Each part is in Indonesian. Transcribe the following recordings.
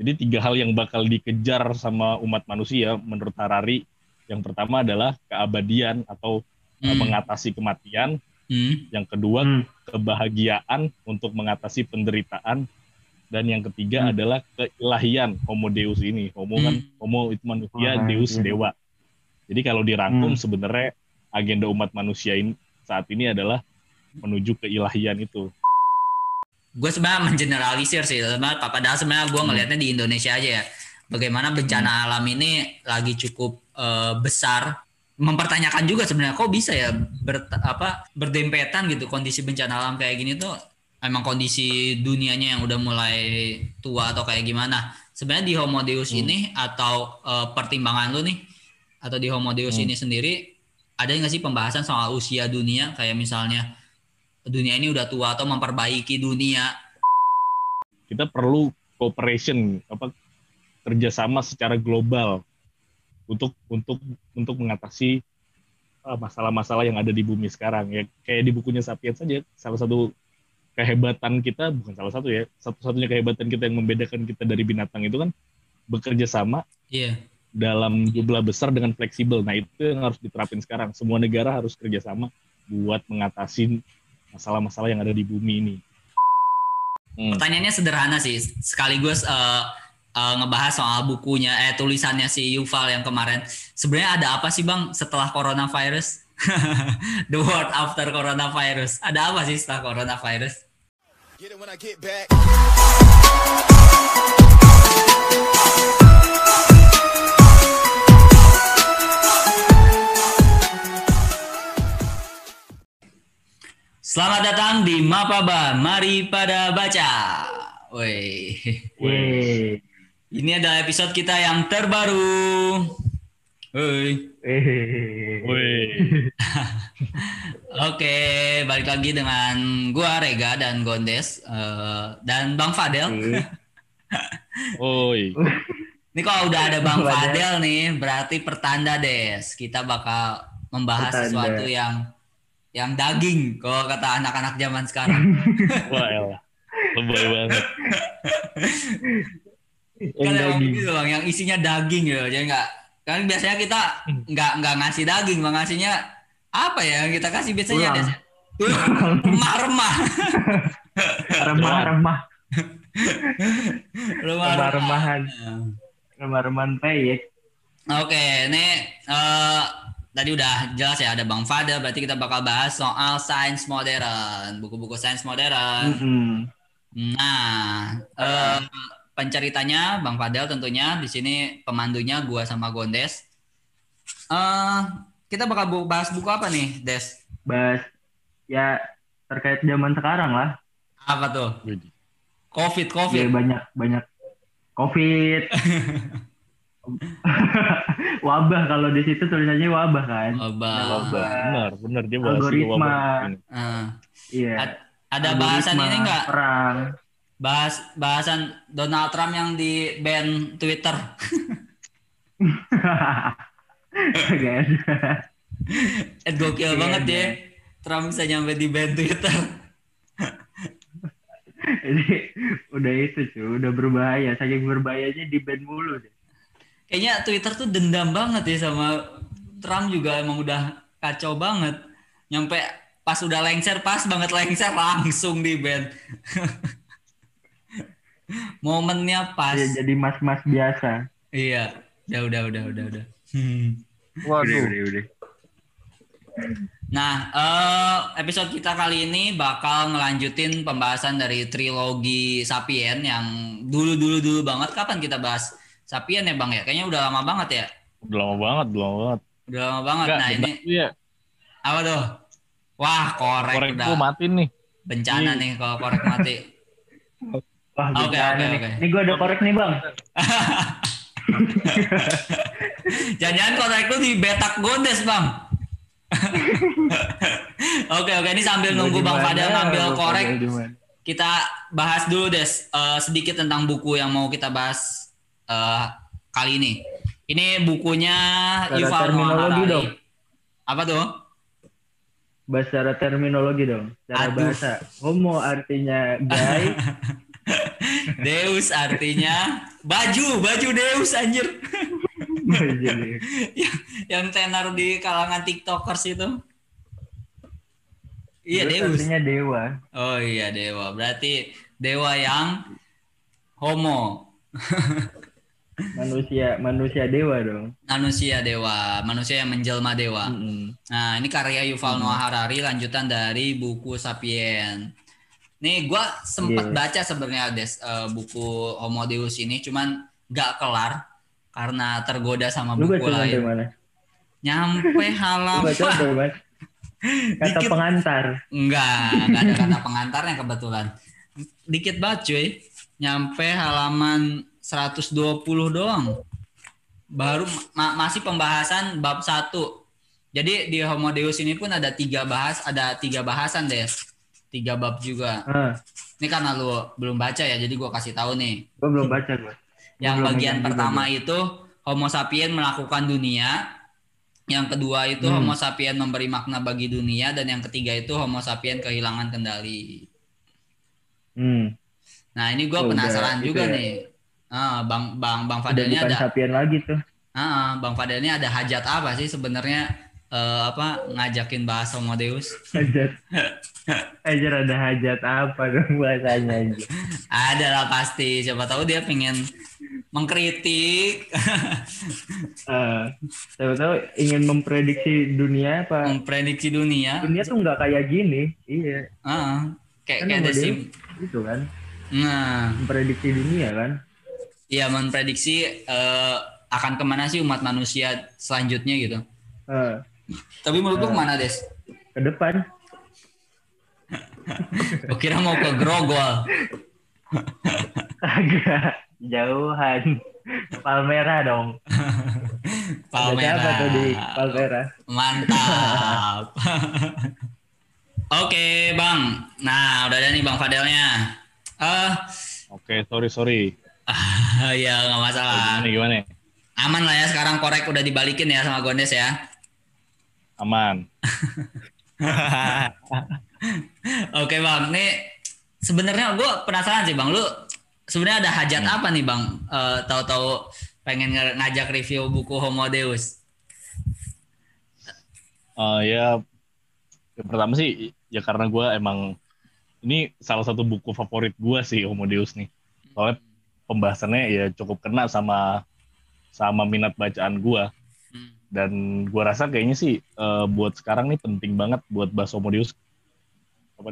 Jadi tiga hal yang bakal dikejar sama umat manusia menurut Harari. Yang pertama adalah keabadian atau hmm. mengatasi kematian. Hmm. Yang kedua hmm. kebahagiaan untuk mengatasi penderitaan. Dan yang ketiga hmm. adalah keilahian Homo Deus ini. Homo kan, hmm. kan Homo itu manusia, oh, Deus iya. dewa. Jadi kalau dirangkum hmm. sebenarnya agenda umat manusia ini saat ini adalah menuju keilahian itu gue sebenarnya mengeneralisir sih sebenarnya padahal sebenarnya gue hmm. ngelihatnya di Indonesia aja ya bagaimana bencana hmm. alam ini lagi cukup uh, besar mempertanyakan juga sebenarnya kok bisa ya ber, apa berdempetan gitu kondisi bencana alam kayak gini tuh emang kondisi dunianya yang udah mulai tua atau kayak gimana sebenarnya di Homo Deus hmm. ini atau uh, pertimbangan lu nih atau di Homo Deus hmm. ini sendiri ada nggak sih pembahasan soal usia dunia kayak misalnya dunia ini udah tua atau memperbaiki dunia. Kita perlu cooperation apa kerjasama secara global untuk untuk untuk mengatasi ah, masalah-masalah yang ada di bumi sekarang ya kayak di bukunya Sapiens saja salah satu kehebatan kita bukan salah satu ya satu-satunya kehebatan kita yang membedakan kita dari binatang itu kan bekerja sama yeah. dalam jumlah besar dengan fleksibel nah itu yang harus diterapin sekarang semua negara harus kerjasama buat mengatasi masalah-masalah yang ada di bumi ini. Hmm. Pertanyaannya sederhana sih, sekaligus uh, uh, ngebahas soal bukunya, eh tulisannya si Yuval yang kemarin. Sebenarnya ada apa sih bang setelah coronavirus? The world after coronavirus. Ada apa sih setelah coronavirus? Get it when I get back. Selamat datang di Mapaba. Mari pada baca. Woi. Ini adalah episode kita yang terbaru. Woi. Woi. Oke, balik lagi dengan gua Rega dan Gondes uh, dan Bang Fadel. Woi. Ini kalau udah ada Bang Fadel nih, berarti pertanda Des. Kita bakal membahas pertanda. sesuatu yang yang daging kalau kata anak-anak zaman sekarang. Wah, elah. Lebay banget. kan yang gitu bang, yang isinya daging gitu, jadi nggak kan biasanya kita nggak nggak ngasih daging, bang ngasihnya apa ya yang kita kasih biasanya ada remah-remah. remah-remah. remah-remahan. Remah-remahan payet. Oke, ini uh, tadi udah jelas ya ada Bang Fadel. Berarti kita bakal bahas soal sains modern buku-buku sains modern. Mm -hmm. nah uh, penceritanya Bang Fadel tentunya di sini pemandunya gua sama Gondes. Uh, kita bakal bahas buku apa nih Des? Bahas ya terkait zaman sekarang lah. Apa tuh? COVID COVID. Ya, banyak banyak. COVID wabah kalau di situ tulisannya wabah kan? Wabah, wabah. benar benar dia bahas algoritma. wabah uh, iya. Ada bahasan ini enggak perang. Bahas bahasan Donald Trump yang di ban Twitter. Gak Eh gokil banget ya. Trump bisa nyampe di ban Twitter. Ini udah itu cuy, udah berbahaya. Saking berbahayanya di ban mulu deh kayaknya Twitter tuh dendam banget ya sama Trump juga emang udah kacau banget. Nyampe pas udah lengser, pas banget lengser langsung di band. Momennya pas. Ya, jadi mas-mas biasa. Iya, ya udah udah udah udah. Waduh. Udah, udah, udah. Nah, uh, episode kita kali ini bakal ngelanjutin pembahasan dari trilogi Sapien yang dulu-dulu dulu banget. Kapan kita bahas Sapien ya bang ya? Kayaknya udah lama banget ya? Udah lama banget, udah lama banget. Udah lama banget. Enggak, nah ini iya. apa tuh? Wah korek, korek udah. mati nih. Bencana nih kalau korek mati. Oke oke oke. Ini gue ada korek nih bang. Jangan-jangan korek lu di betak gondes bang. oke oke ini sambil nunggu bang Fadel ngambil korek. Kita bahas dulu des uh, sedikit tentang buku yang mau kita bahas uh, kali ini. Ini bukunya Yuval Noah Harari. Dong. Apa tuh? Bahasa terminologi dong. Cara Aduh. bahasa. Homo artinya gay. Deus artinya baju, baju Deus anjir. Yang, yang tenar di kalangan TikTokers itu. Iya Deus. artinya dewa. Oh iya dewa. Berarti dewa yang homo. Manusia manusia dewa dong. Manusia dewa, manusia yang menjelma dewa. Mm-mm. Nah, ini karya Yuval Hmm. Noah Harari lanjutan dari buku Sapien. Nih, gua sempat Iya. baca sebenarnya Des eh, buku Homo Deus ini, cuman gak kelar karena tergoda sama Lu buku lain. mana? Nyampe halaman? Kata Dikit. pengantar. enggak, enggak ada kata pengantarnya kebetulan. Dikit banget cuy. Nyampe halaman 120 doang. Baru ma- masih pembahasan bab 1. Jadi di Homo Deus ini pun ada tiga bahas, ada tiga bahasan deh. Tiga bab juga. Ah, Ini karena lu belum baca ya, jadi gua kasih tahu nih. gua belum baca gua. Yang Belum bagian juga pertama gua. itu Homo sapien melakukan dunia. Yang kedua itu Hmm. Homo sapien memberi makna bagi dunia dan yang ketiga itu Homo sapien kehilangan kendali. Hmm. Nah, ini gue Oh, udah, penasaran itu juga ya. nih. Ah, Bang Bang Bang Fadel ini ada sapien lagi tuh. ah, Bang Fadel ini ada hajat apa sih sebenarnya eh, apa ngajakin bahas Homo Deus? Hajat. Hajat ada hajat apa dong bahasanya aja. Ada lah pasti. Siapa tahu dia pengen mengkritik, Eh, siapa tahu ingin memprediksi dunia apa? memprediksi dunia. Dunia tuh nggak kayak gini. Iya, Ah, kayak Kan kayak ada sim. itu kan. Nah, Memprediksi dunia kan. Iya memprediksi eh, akan ke mana sih umat manusia selanjutnya gitu. Eh, Tapi menurut lu ke mana Des? ke depan. Gue kira mau ke Grogol. Agak jauhan. Palmera dong. Ada Palmera. tuh di Palmera? Mantap. Oke bang. Nah udah ada nih bang Fadelnya. Eh, Oke, sorry sorry. Ah, ya nggak masalah. Gimana gimana? Aman lah ya sekarang korek udah dibalikin ya sama Gondes ya. Aman. Oke bang, nih sebenarnya gue penasaran sih bang, lu sebenarnya ada hajat apa nih bang? Eh, Tahu-tahu pengen nge- ngajak review buku Homo Deus. Eh, ya, yang pertama sih ya karena gue emang ini salah satu buku favorit gue sih Homo Deus nih. Soalnya pembahasannya ya cukup kena sama sama minat bacaan gue Hmm. dan gue rasa kayaknya sih eh, buat sekarang nih penting banget buat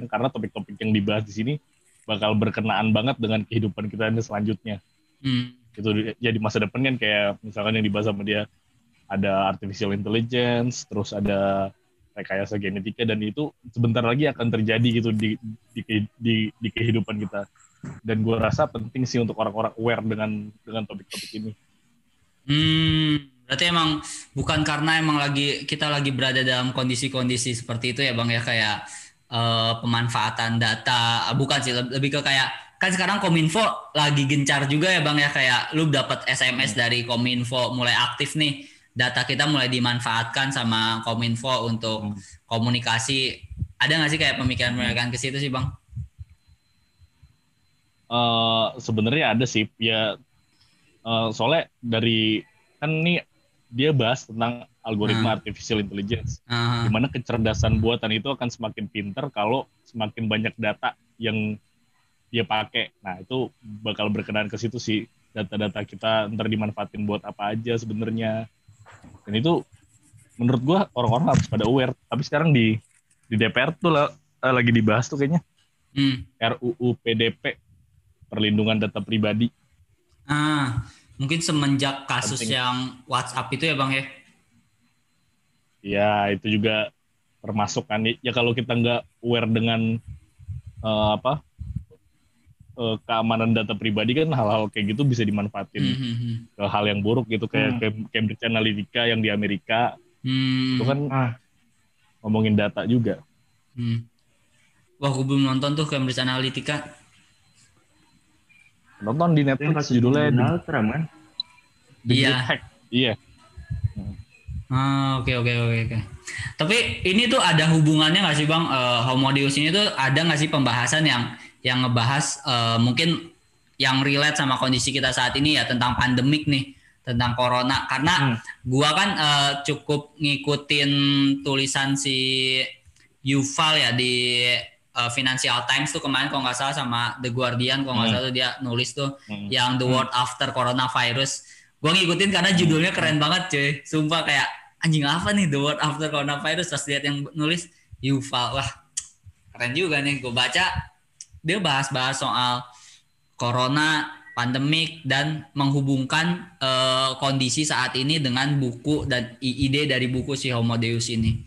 nih, karena topik-topik yang dibahas di sini bakal berkenaan banget dengan kehidupan kita ini selanjutnya Hmm. itu ya di masa depan kan kayak misalkan yang dibahas sama dia ada artificial intelligence terus ada rekayasa genetika dan itu sebentar lagi akan terjadi gitu di di, di, di kehidupan kita dan gue rasa penting sih untuk orang-orang aware dengan dengan topik-topik ini. Hmm, berarti emang bukan karena emang lagi kita lagi berada dalam kondisi-kondisi seperti itu ya bang ya? Kayak eh, pemanfaatan data, Ah, bukan sih leb- lebih ke kayak kan sekarang kominfo lagi gencar juga ya bang ya? Kayak lu dapat SMS dari kominfo mulai aktif nih. Data kita mulai dimanfaatkan sama kominfo untuk Hmm. komunikasi. Ada nggak sih kayak pemikiran-pemikiran ke situ sih bang? Eh, sebenarnya ada sih ya eh, soalnya dari kan ini dia bahas tentang algoritma artificial intelligence Ah, di mana kecerdasan buatan itu akan semakin pinter kalau semakin banyak data yang dia pakai. Nah itu bakal berkenan ke situ sih data-data kita ntar dimanfaatin buat apa aja sebenarnya. Dan itu menurut gua orang-orang harus pada aware. Tapi sekarang di di DPR tuh lah, eh, lagi dibahas tuh kayaknya hmm. RUU PDP perlindungan data pribadi. Ah, mungkin semenjak kasus Penting. yang WhatsApp itu ya bang ya? Ya itu juga termasuk kan ya kalau kita nggak aware dengan eh, apa eh, keamanan data pribadi kan hal-hal kayak gitu bisa dimanfaatin Hmm, hmm, ke hal yang buruk gitu kayak Hmm. Cam- Cambridge Analytica yang di Amerika Hmm, itu kan Ah, ngomongin data juga. hmm. Wah, gue belum nonton tuh Cambridge Analytica. Nonton di Netflix judulnya The, Donald Trump kan? Iya. Iya. Ah, oke oke oke oke. Tapi ini tuh ada hubungannya nggak sih bang? Eh, Homo Deus ini tuh ada nggak sih pembahasan yang yang ngebahas eh, mungkin yang relate sama kondisi kita saat ini ya tentang pandemik nih tentang corona karena Hmm. gua kan eh, cukup ngikutin tulisan si Yuval ya di eh, Financial Times tuh kemarin kalau nggak salah sama The Guardian kalau nggak Hmm. salah tuh dia nulis tuh Hmm. yang The World After Coronavirus. Gue ngikutin karena Hmm. judulnya keren banget cuy. Sumpah kayak anjing apa nih The World After Coronavirus. Pas lihat yang nulis Yuval. Wah keren juga nih. Gue baca dia bahas-bahas soal Corona, pandemik, dan menghubungkan eh, kondisi saat ini dengan buku dan ide dari buku si Homo Deus ini.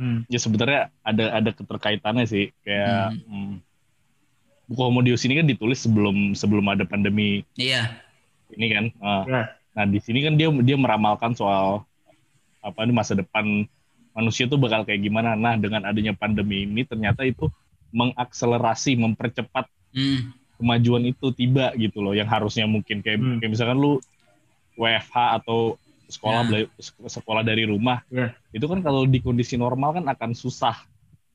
Hmm. ya sebenarnya ada ada keterkaitannya sih kayak hmm, buku Homo Deus ini kan ditulis sebelum sebelum ada pandemi Iya. ini kan Ah, Ya. nah di sini kan dia dia meramalkan soal apa nih masa depan manusia tuh bakal kayak gimana nah dengan adanya pandemi ini ternyata itu mengakselerasi mempercepat Hmm. kemajuan itu tiba gitu loh yang harusnya mungkin kayak, Hmm. kayak misalkan lu WFH atau sekolah Ya. bela- sekolah dari rumah Ya. itu kan kalau di kondisi normal kan akan susah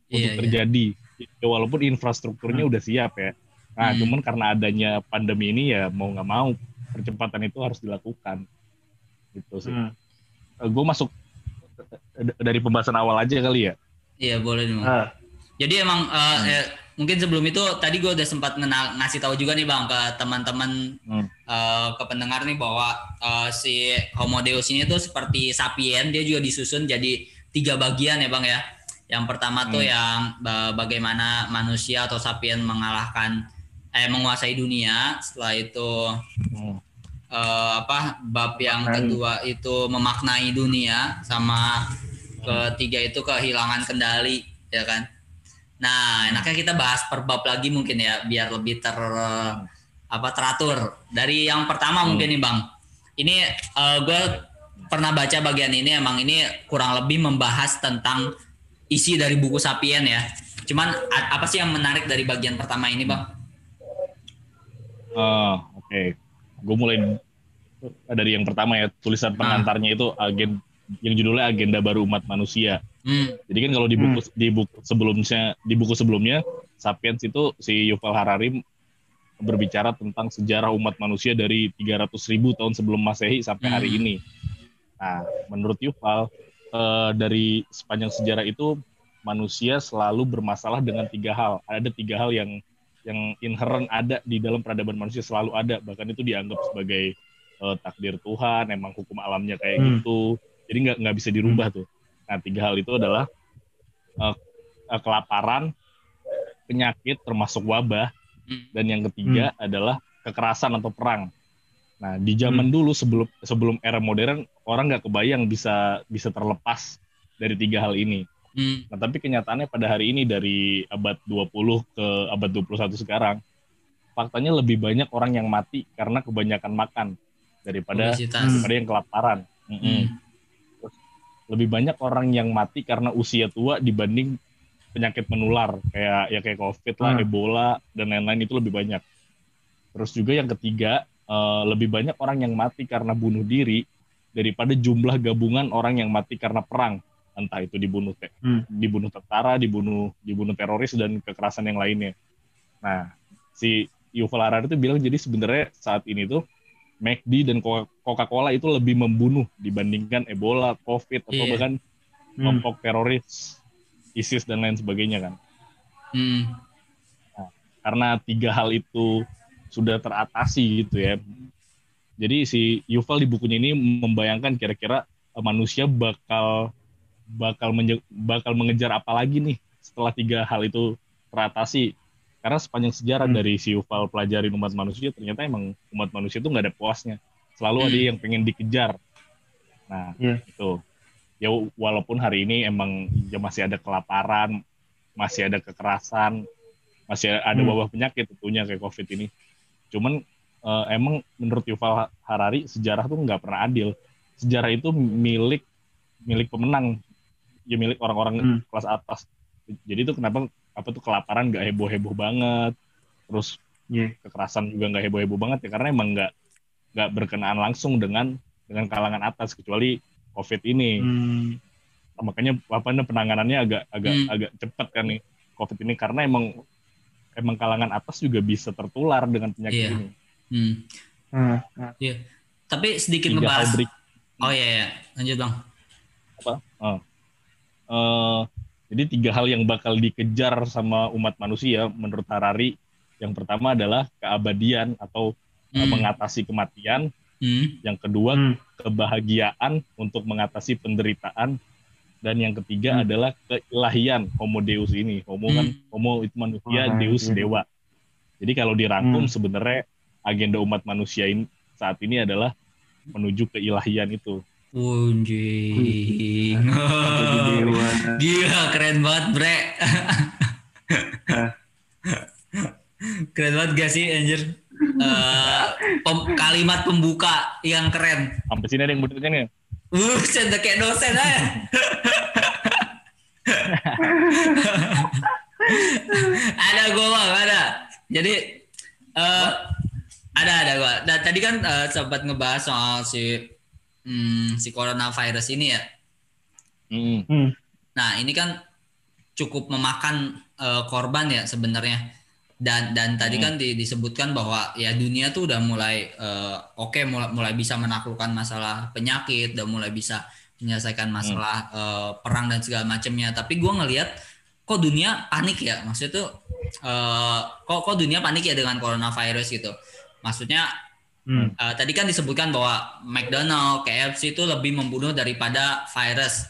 untuk Iya, terjadi Ya, walaupun infrastrukturnya udah siap ya nah Hmm. cuman karena adanya pandemi ini ya mau nggak mau percepatan itu harus dilakukan gitu sih Hmm. gue masuk eh, dari pembahasan awal aja kali ya Iya boleh nih. Ah. Jadi emang uh, Hmm. eh, mungkin sebelum itu tadi gue udah sempat ngena- ngasih tahu juga nih bang ke teman-teman Hmm. eh, ke pendengar nih bahwa eh, si Homo Deus ini tuh seperti sapien dia juga disusun jadi tiga bagian ya bang ya. Yang pertama tuh Hmm. yang ba- bagaimana manusia atau sapien mengalahkan eh menguasai dunia. Setelah itu Hmm. eh, apa bab yang Memaknai. kedua itu memaknai dunia sama ketiga itu kehilangan kendali ya kan nah enaknya kita bahas per bab lagi mungkin ya biar lebih ter apa teratur. Dari yang pertama Hmm. mungkin nih bang. Ini gue pernah baca bagian ini emang ini kurang lebih membahas tentang isi dari buku Sapien ya. Cuman apa sih yang menarik dari bagian pertama ini bang? Ah, oke. Gue mulai dari yang pertama ya, tulisan pengantarnya itu agen yang judulnya Agenda Baru Umat Manusia. hmm. Jadi kan kalau di buku di buku sebelumnya di buku sebelumnya Sapiens itu si Yuval Harari berbicara tentang sejarah umat manusia dari 300 ribu tahun sebelum Masehi sampai hari Hmm. ini. Nah, menurut Yuval eh, dari sepanjang sejarah itu manusia selalu bermasalah dengan tiga hal. Ada tiga hal yang yang inherent ada di dalam peradaban manusia selalu ada. Bahkan itu dianggap sebagai eh, takdir Tuhan, emang hukum alamnya kayak Hmm. gitu. Jadi nggak nggak bisa dirubah tuh. Nah, tiga hal itu adalah eh, kelaparan, penyakit termasuk wabah, Hmm. dan yang ketiga adalah kekerasan atau perang. Nah, di zaman dulu sebelum sebelum era modern orang nggak kebayang bisa bisa terlepas dari tiga hal ini. Hmm. Nah, tapi kenyataannya pada hari ini dari abad 20 ke abad 21 sekarang, faktanya lebih banyak orang yang mati karena kebanyakan makan daripada Obesitas. daripada yang kelaparan. Mm-mm. Hmm. Lebih banyak orang yang mati karena usia tua dibanding penyakit menular kayak ya kayak COVID lah, Hmm. Ebola dan lain-lain itu lebih banyak. Terus juga yang ketiga eh, lebih banyak orang yang mati karena bunuh diri daripada jumlah gabungan orang yang mati karena perang, entah itu dibunuh te- Hmm. dibunuh tentara, dibunuh dibunuh teroris dan kekerasan yang lainnya. Nah, si Yuval Harari itu bilang jadi sebenarnya saat ini tuh McD dan Coca- Coca-Cola itu lebih membunuh dibandingkan Ebola, COVID atau Iya. bahkan Hmm. kelompok teroris, ISIS dan lain sebagainya kan. Hmm. Karena tiga hal itu sudah teratasi gitu ya. Jadi si Yuval di bukunya ini membayangkan kira-kira eh, manusia bakal bakal menje- bakal mengejar apa lagi nih setelah tiga hal itu teratasi. Karena sepanjang sejarah Hmm. dari si Yuval pelajarin umat manusia ternyata emang umat manusia itu nggak ada puasnya. Selalu Hmm. ada yang pengen dikejar. Nah, Iya. itu. Ya walaupun hari ini emang ya masih ada kelaparan, masih ada kekerasan, masih ada Hmm. wabah penyakit tentunya kayak COVID ini. Cuman eh, emang menurut Yuval Harari sejarah tuh nggak pernah adil. Sejarah itu milik milik pemenang, ya milik orang-orang Hmm. kelas atas. Jadi itu kenapa apa tuh kelaparan nggak heboh-heboh banget, terus Iya. kekerasan juga nggak heboh-heboh banget ya karena emang nggak nggak berkenaan langsung dengan dengan kalangan atas kecuali COVID ini. Hmm. Makanya apa namanya, penanganannya agak agak Hmm. agak cepat kan nih COVID ini karena emang emang kalangan atas juga bisa tertular dengan penyakit Iya. ini. Hmm. Hmm, hmm. Tapi sedikit Tiga ngebahas. berik- Oh iya, iya. lanjut bang. eh, jadi tiga hal yang bakal dikejar sama umat manusia menurut Harari. Yang pertama adalah keabadian atau eh, Hmm. mengatasi kematian. Hmm. Yang kedua Hmm. kebahagiaan untuk mengatasi penderitaan. Dan yang ketiga Hmm. adalah keilahian Homo Deus ini. Homo kan Hmm. Homo itu manusia, Wah, Deus iya. dewa. Jadi kalau dirangkum Hmm. sebenarnya agenda umat manusia ini saat ini adalah menuju keilahian itu. Dewa. Gila keren banget bre. keren banget gak sih anjir? Pem- kalimat pembuka yang keren. Sampai sini ada yang butuhnya nih. Buset udah kayak dosen aja. ada gue bang, ada. Jadi eh ada ada gue. Dan tadi kan eh, sempat ngebahas soal si hmm, si coronavirus ini ya. Mm. Hmm. Nah ini kan cukup memakan eh, korban ya sebenarnya. Dan dan tadi Hmm. kan di- disebutkan bahwa ya dunia tuh udah mulai eh, oke mulai mulai bisa menaklukkan masalah penyakit dan mulai bisa menyelesaikan masalah eh, perang dan segala macamnya. Tapi gua ngelihat kok dunia panik ya. Maksudnya tuh eh, kok kok dunia panik ya dengan coronavirus gitu. Maksudnya Hmm. Eh, tadi kan disebutkan bahwa McDonald, KFC itu lebih membunuh daripada virus.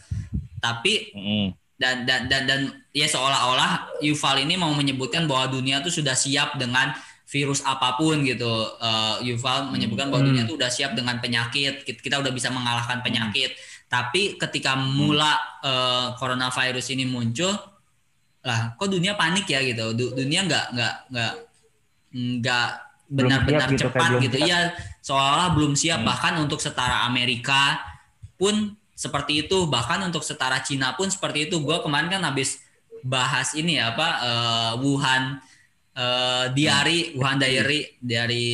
Tapi Mm. dan dan dan dan ya seolah-olah Yuval ini mau menyebutkan bahwa dunia tuh sudah siap dengan virus apa pun gitu. Eh, Yuval menyebutkan bahwa Hmm. dunia tuh udah siap dengan penyakit. Kita, kita udah bisa mengalahkan penyakit. Tapi ketika mula eh, coronavirus ini muncul, lah kok dunia panik ya gitu. Du- dunia nggak nggak nggak nggak benar-benar gitu, kayak cepat belum gitu. Iya, seolah belum siap. Hmm. bahkan untuk setara Amerika pun seperti itu, bahkan untuk setara Cina pun seperti itu. Gue kemarin kan habis bahas ini ya apa eh, Wuhan eh, diary, Wuhan diary dari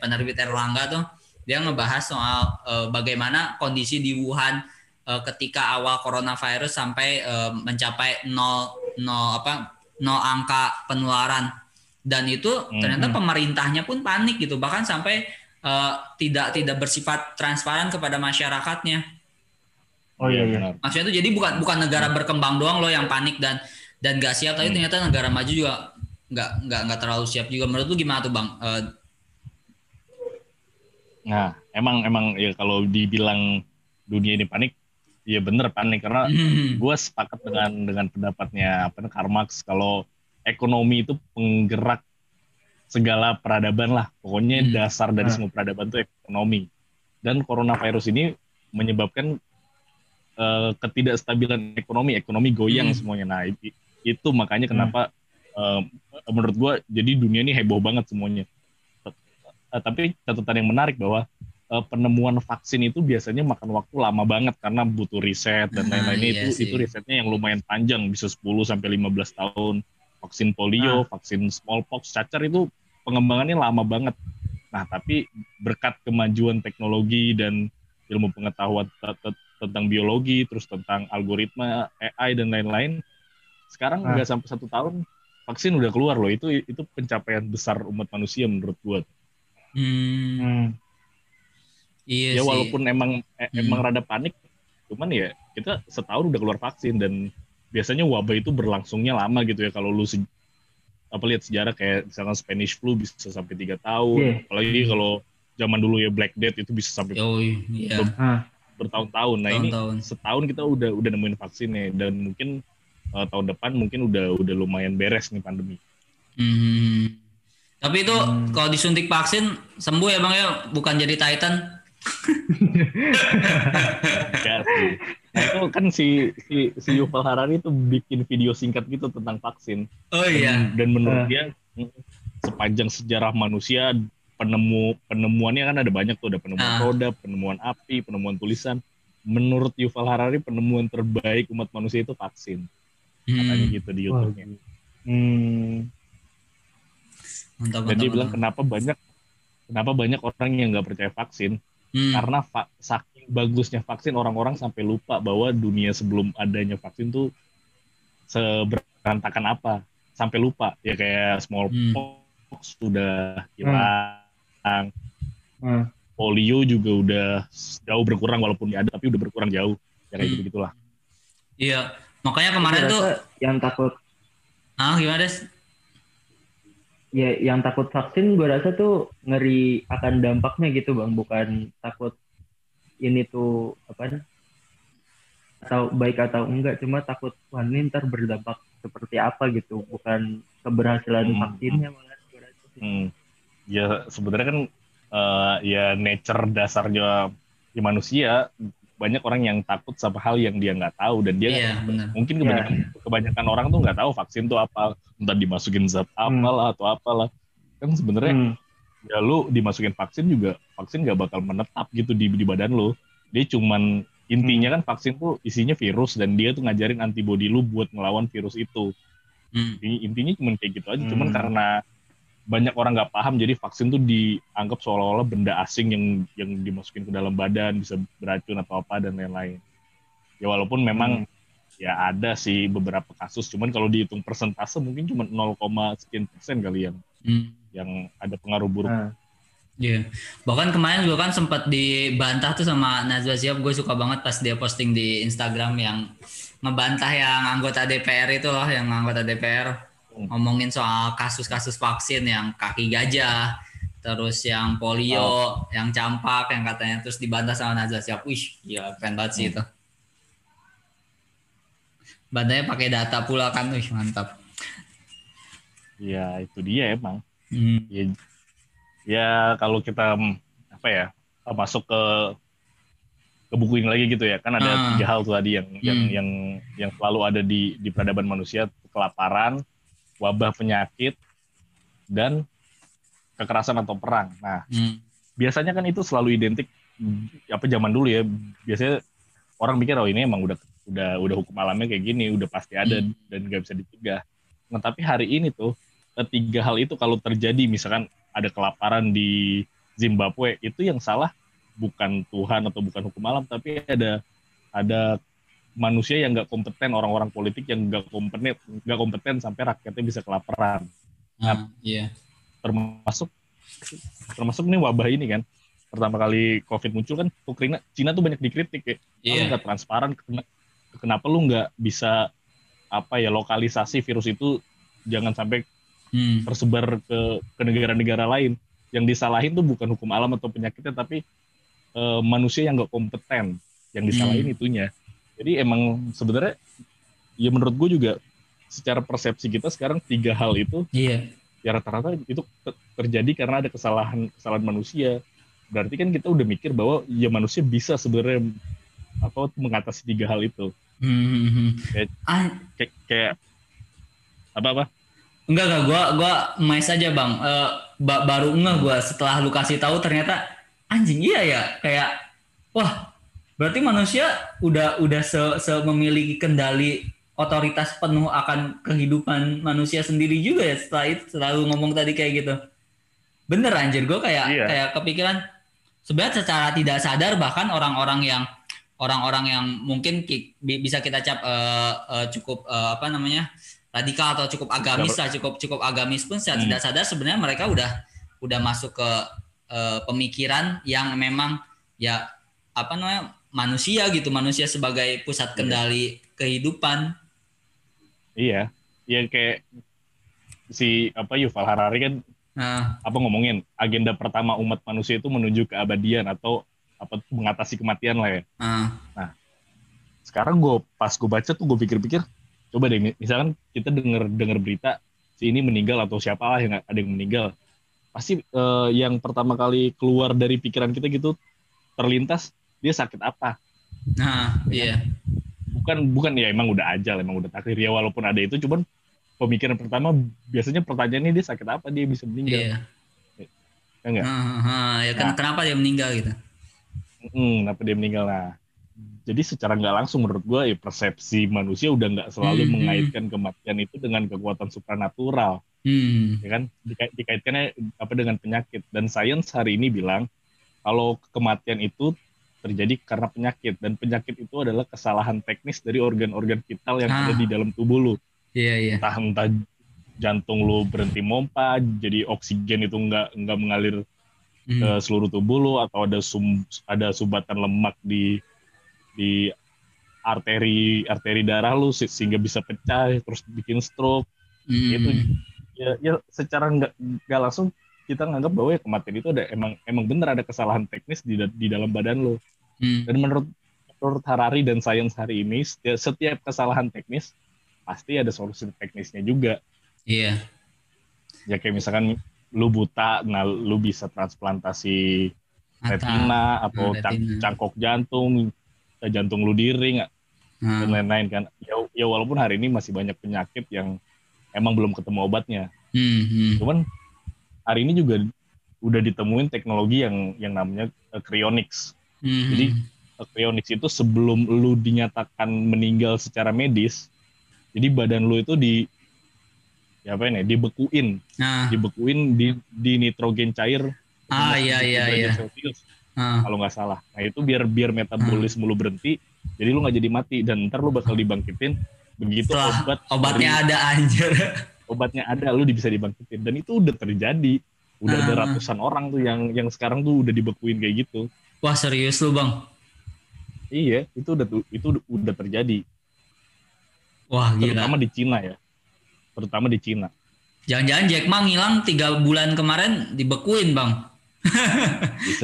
penerbit Erlangga tuh. Dia ngebahas soal eh, bagaimana kondisi di Wuhan eh, ketika awal coronavirus sampai eh, mencapai nol nol apa nol angka penularan dan itu ternyata Mhm. pemerintahnya pun panik gitu. Bahkan sampai eh, tidak tidak bersifat transparan kepada masyarakatnya. Oh iya iya. benar. maksudnya itu jadi bukan bukan negara berkembang doang loh yang panik dan dan gak siap. Tapi Hmm. ternyata negara maju juga nggak nggak nggak terlalu siap juga. Menurut lu gimana tuh bang? Eh, Nah, emang emang ya kalau dibilang dunia ini panik, ya bener panik. Karena hmm, gue sepakat dengan dengan pendapatnya apa namanya, Karl Marx kalau ekonomi itu penggerak segala peradaban lah. Pokoknya Hmm. dasar dari Hmm. semua peradaban itu ekonomi. Dan coronavirus ini menyebabkan eh, ketidakstabilan ekonomi, ekonomi goyang Hmm. semuanya. Nah, itu makanya kenapa eh, menurut gue jadi dunia ini heboh banget semuanya. Eh, tapi catatan yang menarik bahwa eh, penemuan vaksin itu biasanya makan waktu lama banget karena butuh riset dan Ah, lain-lain iya itu sih. itu risetnya yang lumayan panjang bisa 10 sampai 15 tahun. Vaksin polio, vaksin smallpox, cacar itu pengembangannya lama banget. Nah, tapi berkat kemajuan teknologi dan ilmu pengetahuan te- te- tentang biologi, terus tentang algoritma, AI dan lain-lain, sekarang Ah. nggak sampai satu tahun vaksin udah keluar loh. Itu itu pencapaian besar umat manusia menurut gue. hmm, Hmm. iya ya sih walaupun emang eh, Hmm. emang rada panik cuman ya kita setahun udah keluar vaksin dan biasanya wabah itu berlangsungnya lama gitu ya kalau lu se- apa lihat sejarah kayak misalkan Spanish flu bisa sampai tiga tahun Iya. apalagi kalau zaman dulu ya Black Death itu bisa sampai Yoi, iya Ah. bertahun-tahun nah ini tahun-tahun setahun kita udah udah nemuin vaksinnya dan mungkin eh, tahun depan mungkin udah udah lumayan beres nih pandemi Hmm. Tapi itu Hmm. kalau disuntik vaksin sembuh ya bang ya, bukan jadi Titan. Sih. Nah itu kan si si si Yuval Harari itu bikin video singkat gitu tentang vaksin. Oh Dan, dan menurut Eh. dia sepanjang sejarah manusia penemu penemuannya kan ada banyak tuh ada penemuan Ah. roda, penemuan api, penemuan tulisan. Menurut Yuval Harari penemuan terbaik umat manusia itu vaksin. Katanya Hmm. gitu di. YouTube-nya. Hmm. Mantap, mantap, bilang mantap. kenapa banyak kenapa banyak orang yang nggak percaya vaksin Hmm. karena va- saking bagusnya vaksin orang-orang sampai lupa bahwa dunia sebelum adanya vaksin tuh seberantakan apa sampai lupa ya kayak smallpox udah hilang Hmm. polio juga udah jauh berkurang walaupun ya ada tapi udah berkurang jauh ya kayak Hmm. gitu gitulah Iya. Makanya kemarin tuh yang takut ah gimana Des? Ya yang takut vaksin gue rasa tuh ngeri akan dampaknya gitu bang bukan takut ini tuh apa atau baik atau enggak cuma takut wah ini ntar berdampak seperti apa gitu bukan keberhasilan Hmm. vaksinnya malah gua rasa sih. Hmm. Ya sebenarnya kan eh, ya nature dasarnya ya manusia banyak orang yang takut sama hal yang dia nggak tahu dan dia Iya, benar. mungkin Iya. kebanyakan kebanyakan orang tuh nggak tahu vaksin tuh apa entah dimasukin zat apalah atau apalah kan sebenarnya Hmm. ya lu dimasukin vaksin juga vaksin nggak bakal menetap gitu di di badan lu dia cuman intinya kan vaksin tuh isinya virus dan dia tuh ngajarin antibodi lu buat ngelawan virus itu Hmm. Intinya- intinya cuman kayak gitu aja cuman Hmm. karena banyak orang nggak paham jadi vaksin tuh dianggap seolah-olah benda asing yang yang dimasukin ke dalam badan bisa beracun atau apa dan lain-lain ya walaupun memang ya ada sih beberapa kasus cuman kalau dihitung persentase mungkin cuma 0, sekian persen kali yang Hmm. yang ada pengaruh buruk Nah, Iya. Bahkan kemarin juga kan sempat dibantah tuh sama Najwa Shihab. Gue suka banget pas dia posting di Instagram yang ngebantah yang anggota DPR itu loh, yang anggota DPR Hmm. Ngomongin soal kasus-kasus vaksin yang kaki gajah, terus yang polio, yang campak, yang katanya terus dibantah sama Najwa Shihab. Wih, gila keren banget sih Hmm. itu. Bantahnya pakai data pula kan, wih mantap. ya itu dia emang Hmm. ya, ya kalau kita mm, apa ya eh, masuk ke ke buku ini lagi gitu ya kan ada Ah. tiga hal tuh tadi yang yang Hmm. yang yang selalu ada di di peradaban manusia kelaparan wabah penyakit dan kekerasan atau perang nah Hmm. biasanya kan itu selalu identik mm, apa zaman dulu ya biasanya orang mikir oh ini emang udah udah udah hukum alamnya kayak gini udah pasti ada Hmm. dan nggak bisa dicegah nah tapi hari ini tuh ketiga hal itu kalau terjadi misalkan ada kelaparan di Zimbabwe itu yang salah bukan Tuhan atau bukan hukum alam tapi ada ada manusia yang nggak kompeten orang-orang politik yang nggak kompeten nggak kompeten sampai rakyatnya bisa kelaparan Ah, iya. termasuk termasuk nih wabah ini kan pertama kali covid muncul kan Ukraina Cina tuh banyak dikritik ya Iya. nggak transparan kena- kenapa lu nggak bisa apa ya lokalisasi virus itu jangan sampai Hmm. tersebar ke ke negara-negara lain yang disalahin tuh bukan hukum alam atau penyakitnya tapi eh, manusia yang nggak kompeten yang disalahin Hmm. itunya jadi emang sebenarnya ya menurut gue juga secara persepsi kita sekarang tiga hal itu Iya. ya rata-rata itu te- terjadi karena ada kesalahan kesalahan manusia berarti kan kita udah mikir bahwa ya manusia bisa sebenarnya apa mengatasi tiga hal itu Hmm, hmm, hmm. Kayak- Ah, kayak kayak apa apa Enggak enggak gua gua emes aja bang. Eh, ba- baru ngeh gua setelah lu kasih tahu ternyata anjing iya ya kayak wah berarti manusia udah udah se, se memiliki kendali otoritas penuh akan kehidupan manusia sendiri juga ya setelah itu setelah lu ngomong tadi kayak gitu. Bener anjir gua kayak Iya. kayak kepikiran sebenarnya secara tidak sadar bahkan orang-orang yang orang-orang yang mungkin ki- bi- bisa kita cap eh, eh, cukup eh, apa namanya radikal atau cukup agamis lah cukup cukup agamis pun secara Hmm. tidak sadar sebenarnya mereka udah udah masuk ke eh, pemikiran yang memang ya apa namanya manusia gitu manusia sebagai pusat kendali kehidupan. Iya. Iya kayak si apa Yuval Harari kan nah. apa ngomongin agenda pertama umat manusia itu menuju keabadian atau apa mengatasi kematian lah ya. Nah, sekarang gue pas gue baca tuh gue pikir-pikir coba deh mi- misalkan kita denger dengar berita si ini meninggal atau siapa lah yang ada yang meninggal. Pasti eh, yang pertama kali keluar dari pikiran kita gitu terlintas dia sakit apa? Nah iya. Bukan bukan ya emang udah ajal emang udah takdir. Ya walaupun ada itu cuman pemikiran pertama biasanya pertanyaannya dia sakit apa? Dia bisa meninggal. Iya. Ya nggak? Ah, ah, ya kan Nah. kenapa dia meninggal gitu? Hmm, kenapa dia meninggal? Nah jadi secara nggak langsung menurut gue ya persepsi manusia udah nggak selalu Hmm, mengaitkan kematian itu dengan kekuatan supranatural. Hmm. Ya kan? Dika- dikaitkannya apa dengan penyakit. Dan sains hari ini bilang kalau kematian itu terjadi karena penyakit dan penyakit itu adalah kesalahan teknis dari organ-organ vital yang Ah. ada di dalam tubuh lu iya iya entah entah jantung lu berhenti mompa, jadi oksigen itu nggak nggak mengalir Hmm. ke seluruh tubuh lu atau ada sum, ada sumbatan lemak di di arteri arteri darah lu se- sehingga bisa pecah terus bikin stroke Hmm. itu ya, ya secara nggak nggak langsung kita nganggap bahwa ya kematian itu ada emang emang bener ada kesalahan teknis di di dalam badan lo Hmm. dan menurut menurut Harari dan sains hari ini setiap, setiap kesalahan teknis pasti ada solusi teknisnya juga Iya. ya kayak misalkan lu buta nah lu bisa transplantasi Mata. retina atau Nah, cang- retina. cangkok jantung eh, jantung lu di ring Nah. dan lain-lain kan ya, ya walaupun hari ini masih banyak penyakit yang emang belum ketemu obatnya Hmm, hmm. cuman hari ini juga udah ditemuin teknologi yang yang namanya eh, cryonics Hmm, Jadi, hmm. Eh, cryonics itu sebelum lu dinyatakan meninggal secara medis jadi badan lu itu di ya apa ini dibekuin Nah, dibekuin di di nitrogen cair ah iya iya iya. Ah. kalau nggak salah nah itu biar biar metabolisme lu berhenti jadi lu nggak jadi mati dan ntar lu bakal dibangkitin begitu Setelah obat Obatnya dari- ada anjir. Obatnya ada lu bisa dibangkitin dan itu udah terjadi udah ada Ah. ratusan orang tuh yang yang sekarang tuh udah dibekuin kayak gitu Wah serius lu bang? iya itu udah itu udah terjadi Wah gila. terutama di Cina ya terutama di Cina Jangan-jangan Jack Ma ngilang tiga bulan kemarin dibekuin bang.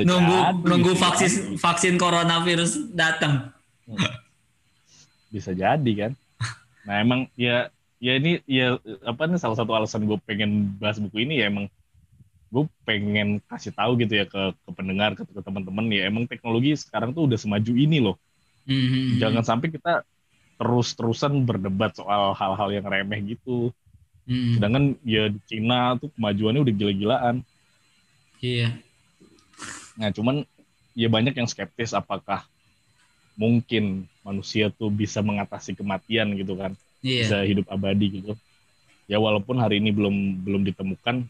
nunggu jadi, nunggu vaksin jadi. vaksin coronavirus datang. bisa jadi kan nah emang ya ya ini ya apa nih salah satu alasan gue pengen bahas buku ini ya emang gue pengen kasih tahu gitu ya ke ke pendengar ke, ke teman-teman ya. Emang teknologi sekarang tuh udah semaju ini loh. Hmm, jangan sampai kita terus-terusan berdebat soal hal-hal yang remeh gitu. Hmm, sedangkan ya di Cina tuh kemajuannya udah gila-gilaan. Iya. nah cuman ya banyak yang skeptis apakah mungkin manusia tuh bisa mengatasi kematian gitu kan Iya. bisa hidup abadi gitu ya walaupun hari ini belum belum ditemukan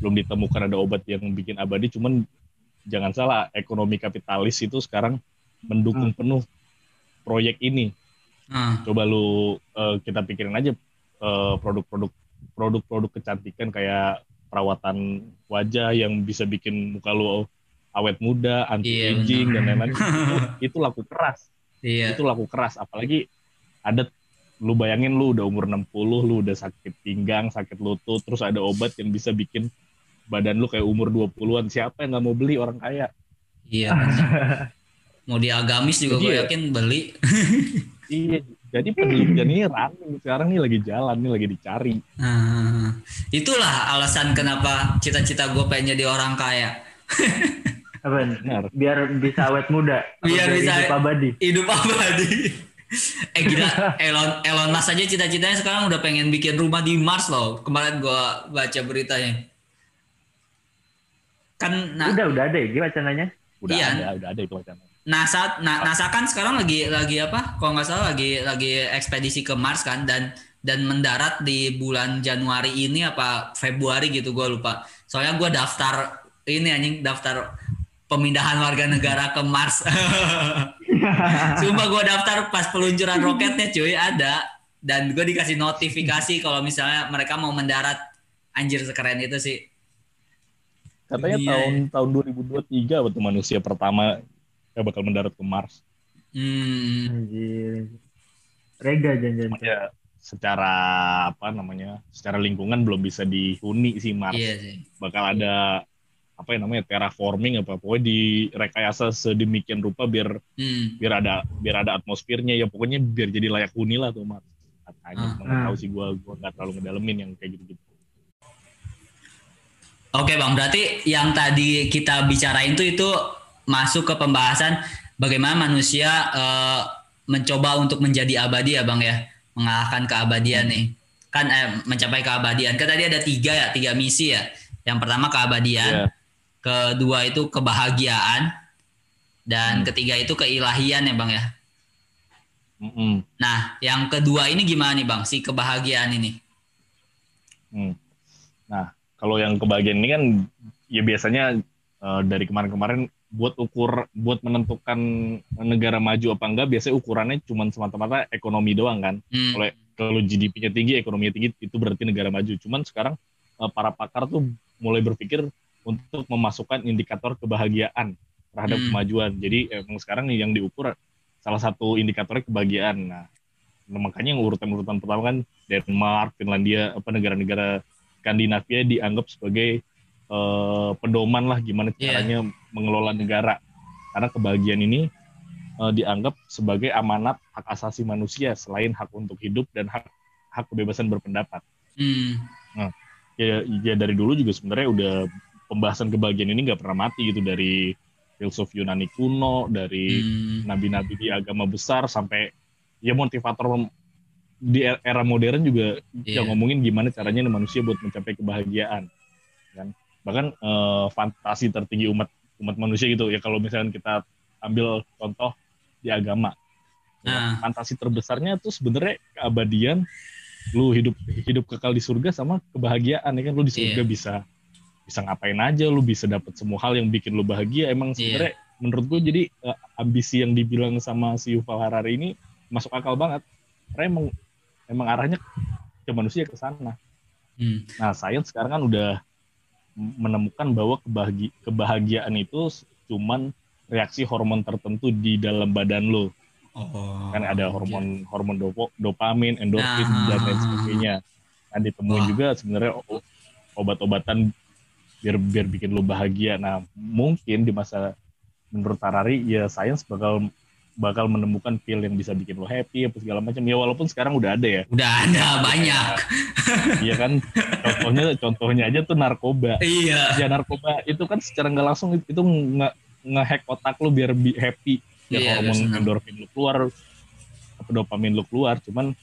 belum ditemukan ada obat yang bikin abadi cuman jangan salah ekonomi kapitalis itu sekarang mendukung penuh proyek ini Ah, coba lu eh, kita pikirin aja eh, produk-produk produk-produk kecantikan kayak perawatan wajah yang bisa bikin muka lu awet muda, anti Iya, aging dan benar. lain-lain itu, itu laku keras. iya. Itu laku keras apalagi ada lu bayangin lu udah umur 60, lu udah sakit pinggang, sakit lutut, terus ada obat yang bisa bikin badan lu kayak umur 20-an. Siapa yang nggak mau beli orang kaya? Iya. Mau di agamis juga gue ya- yakin beli. Iya, jadi penelitian ini running sekarang nih lagi jalan, nih lagi dicari. Ah, itulah alasan kenapa cita-cita gue pengen jadi orang kaya. Apa? Benar. Biar bisa awet muda. Biar bisa- hidup abadi. Hidup abadi. Eh gila, Elon Elon Musk aja cita-citanya sekarang udah pengen bikin rumah di Mars loh. Kemarin gue baca beritanya. Kan nah, Udah udah ada ya gimana wacananya? Udah Iya. ada, udah ada itu wacana. NASA na- NASA kan sekarang lagi lagi apa? Kalau nggak salah lagi lagi ekspedisi ke Mars kan dan dan mendarat di bulan Januari ini apa Februari gitu gue lupa. Soalnya gue daftar ini anjing daftar pemindahan warga negara ke Mars. Sumpah gue daftar pas peluncuran roketnya cuy ada dan gue dikasih notifikasi kalau misalnya mereka mau mendarat anjir sekeren itu sih. Katanya Iya, tahun tahun 2023 waktu manusia pertama yang bakal mendarat ke Mars. Hmm. Anjir. Rega jangan Ya secara apa namanya? Secara lingkungan belum bisa dihuni sih Mars. Iya sih. Bakal ada apa yang namanya terraforming apa pokoknya direkayasa sedemikian rupa biar Hmm. biar ada biar ada atmosfernya ya pokoknya biar jadi layak huni lah tuh Mars. Ah. Katanya nggak tahu sih gua gua nggak terlalu ngedalemin yang kayak gitu-gitu. Oke bang, berarti yang tadi kita bicarain tuh itu masuk ke pembahasan bagaimana manusia eh, mencoba untuk menjadi abadi ya bang ya, mengalahkan keabadian nih. Kan eh, mencapai keabadian. Kan tadi ada tiga ya, tiga misi ya. Yang pertama keabadian, Iya. Kedua itu kebahagiaan, dan ketiga itu keilahian ya bang ya. Mm-mm. Nah, yang kedua ini gimana nih bang, si kebahagiaan ini? Hmm. Nah, kalau yang kebahagiaan ini kan ya biasanya eh, dari kemarin-kemarin buat ukur buat menentukan negara maju apa enggak biasanya ukurannya cuma semata-mata ekonomi doang kan. Hmm. Kalau kalau GDP-nya tinggi, ekonominya tinggi, itu berarti negara maju. Cuman sekarang uh, para pakar tuh mulai berpikir untuk memasukkan indikator kebahagiaan terhadap Hmm. kemajuan. Jadi emang sekarang yang diukur salah satu indikatornya kebahagiaan. Nah, nah, makanya yang urutan-urutan pertama kan Denmark, Finlandia, apa negara-negara Skandinavia dianggap sebagai eh, pedoman lah gimana Iya. caranya mengelola negara. Karena kebahagiaan ini eh, dianggap sebagai amanat hak asasi manusia selain hak untuk hidup dan hak hak kebebasan berpendapat. Hmm. Ya, ya dari dulu juga sebenarnya udah pembahasan kebahagiaan ini nggak pernah mati gitu dari filsuf Yunani kuno, dari Hmm. nabi-nabi di agama besar sampai ya motivator di er- era modern juga Iya. yang ngomongin gimana caranya manusia buat mencapai kebahagiaan kan bahkan eh, fantasi tertinggi umat umat manusia gitu ya kalau misalnya kita ambil contoh di agama Ya, Nah. fantasi terbesarnya tuh sebenarnya keabadian lu hidup hidup kekal di surga sama kebahagiaan ya kan lu di surga Iya. bisa bisa ngapain aja lu bisa dapat semua hal yang bikin lu bahagia emang Iya. sebenarnya menurut gue jadi eh, ambisi yang dibilang sama si Yuval Harari ini masuk akal banget karena emang emang arahnya ke manusia ke sana Hmm. nah sains sekarang kan udah menemukan bahwa kebahagi, kebahagiaan itu cuman reaksi hormon tertentu di dalam badan lo Oh. kan ada hormon hormon dopo, dopamin, endorfin Nah. dan lain sebagainya. Nah ditemuin Wah. juga sebenarnya obat-obatan biar biar bikin lo bahagia. Nah mungkin di masa menurut Harari ya sains bakal bakal menemukan pil yang bisa bikin lo happy apa segala macam. Ya walaupun sekarang udah ada ya. Udah ada banyak. Iya kan contohnya contohnya aja tuh narkoba. Iya. Ya narkoba itu kan secara nggak langsung itu nge ngehack otak lo biar bi- happy biar Iya, hormon endorfin lu keluar dopamin lu keluar cuman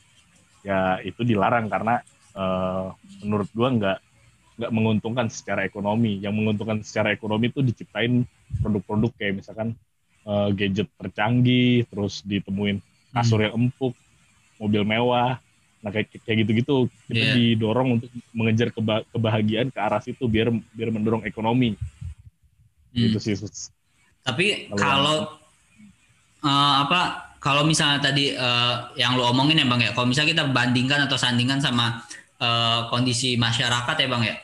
ya itu dilarang karena eh, menurut gua nggak nggak menguntungkan secara ekonomi yang menguntungkan secara ekonomi itu diciptain produk-produk kayak misalkan eh, gadget tercanggih terus ditemuin kasur Hmm. yang empuk mobil mewah nah kayak kayak gitu-gitu kita Iya. didorong untuk mengejar keba- kebahagiaan ke arah situ biar biar mendorong ekonomi Hmm. gitu sih Sus. Tapi Kalau kalau eh, apa kalau misalnya tadi eh, yang lo omongin ya bang ya, kalau misalnya kita bandingkan atau sandingkan sama eh, kondisi masyarakat ya bang ya,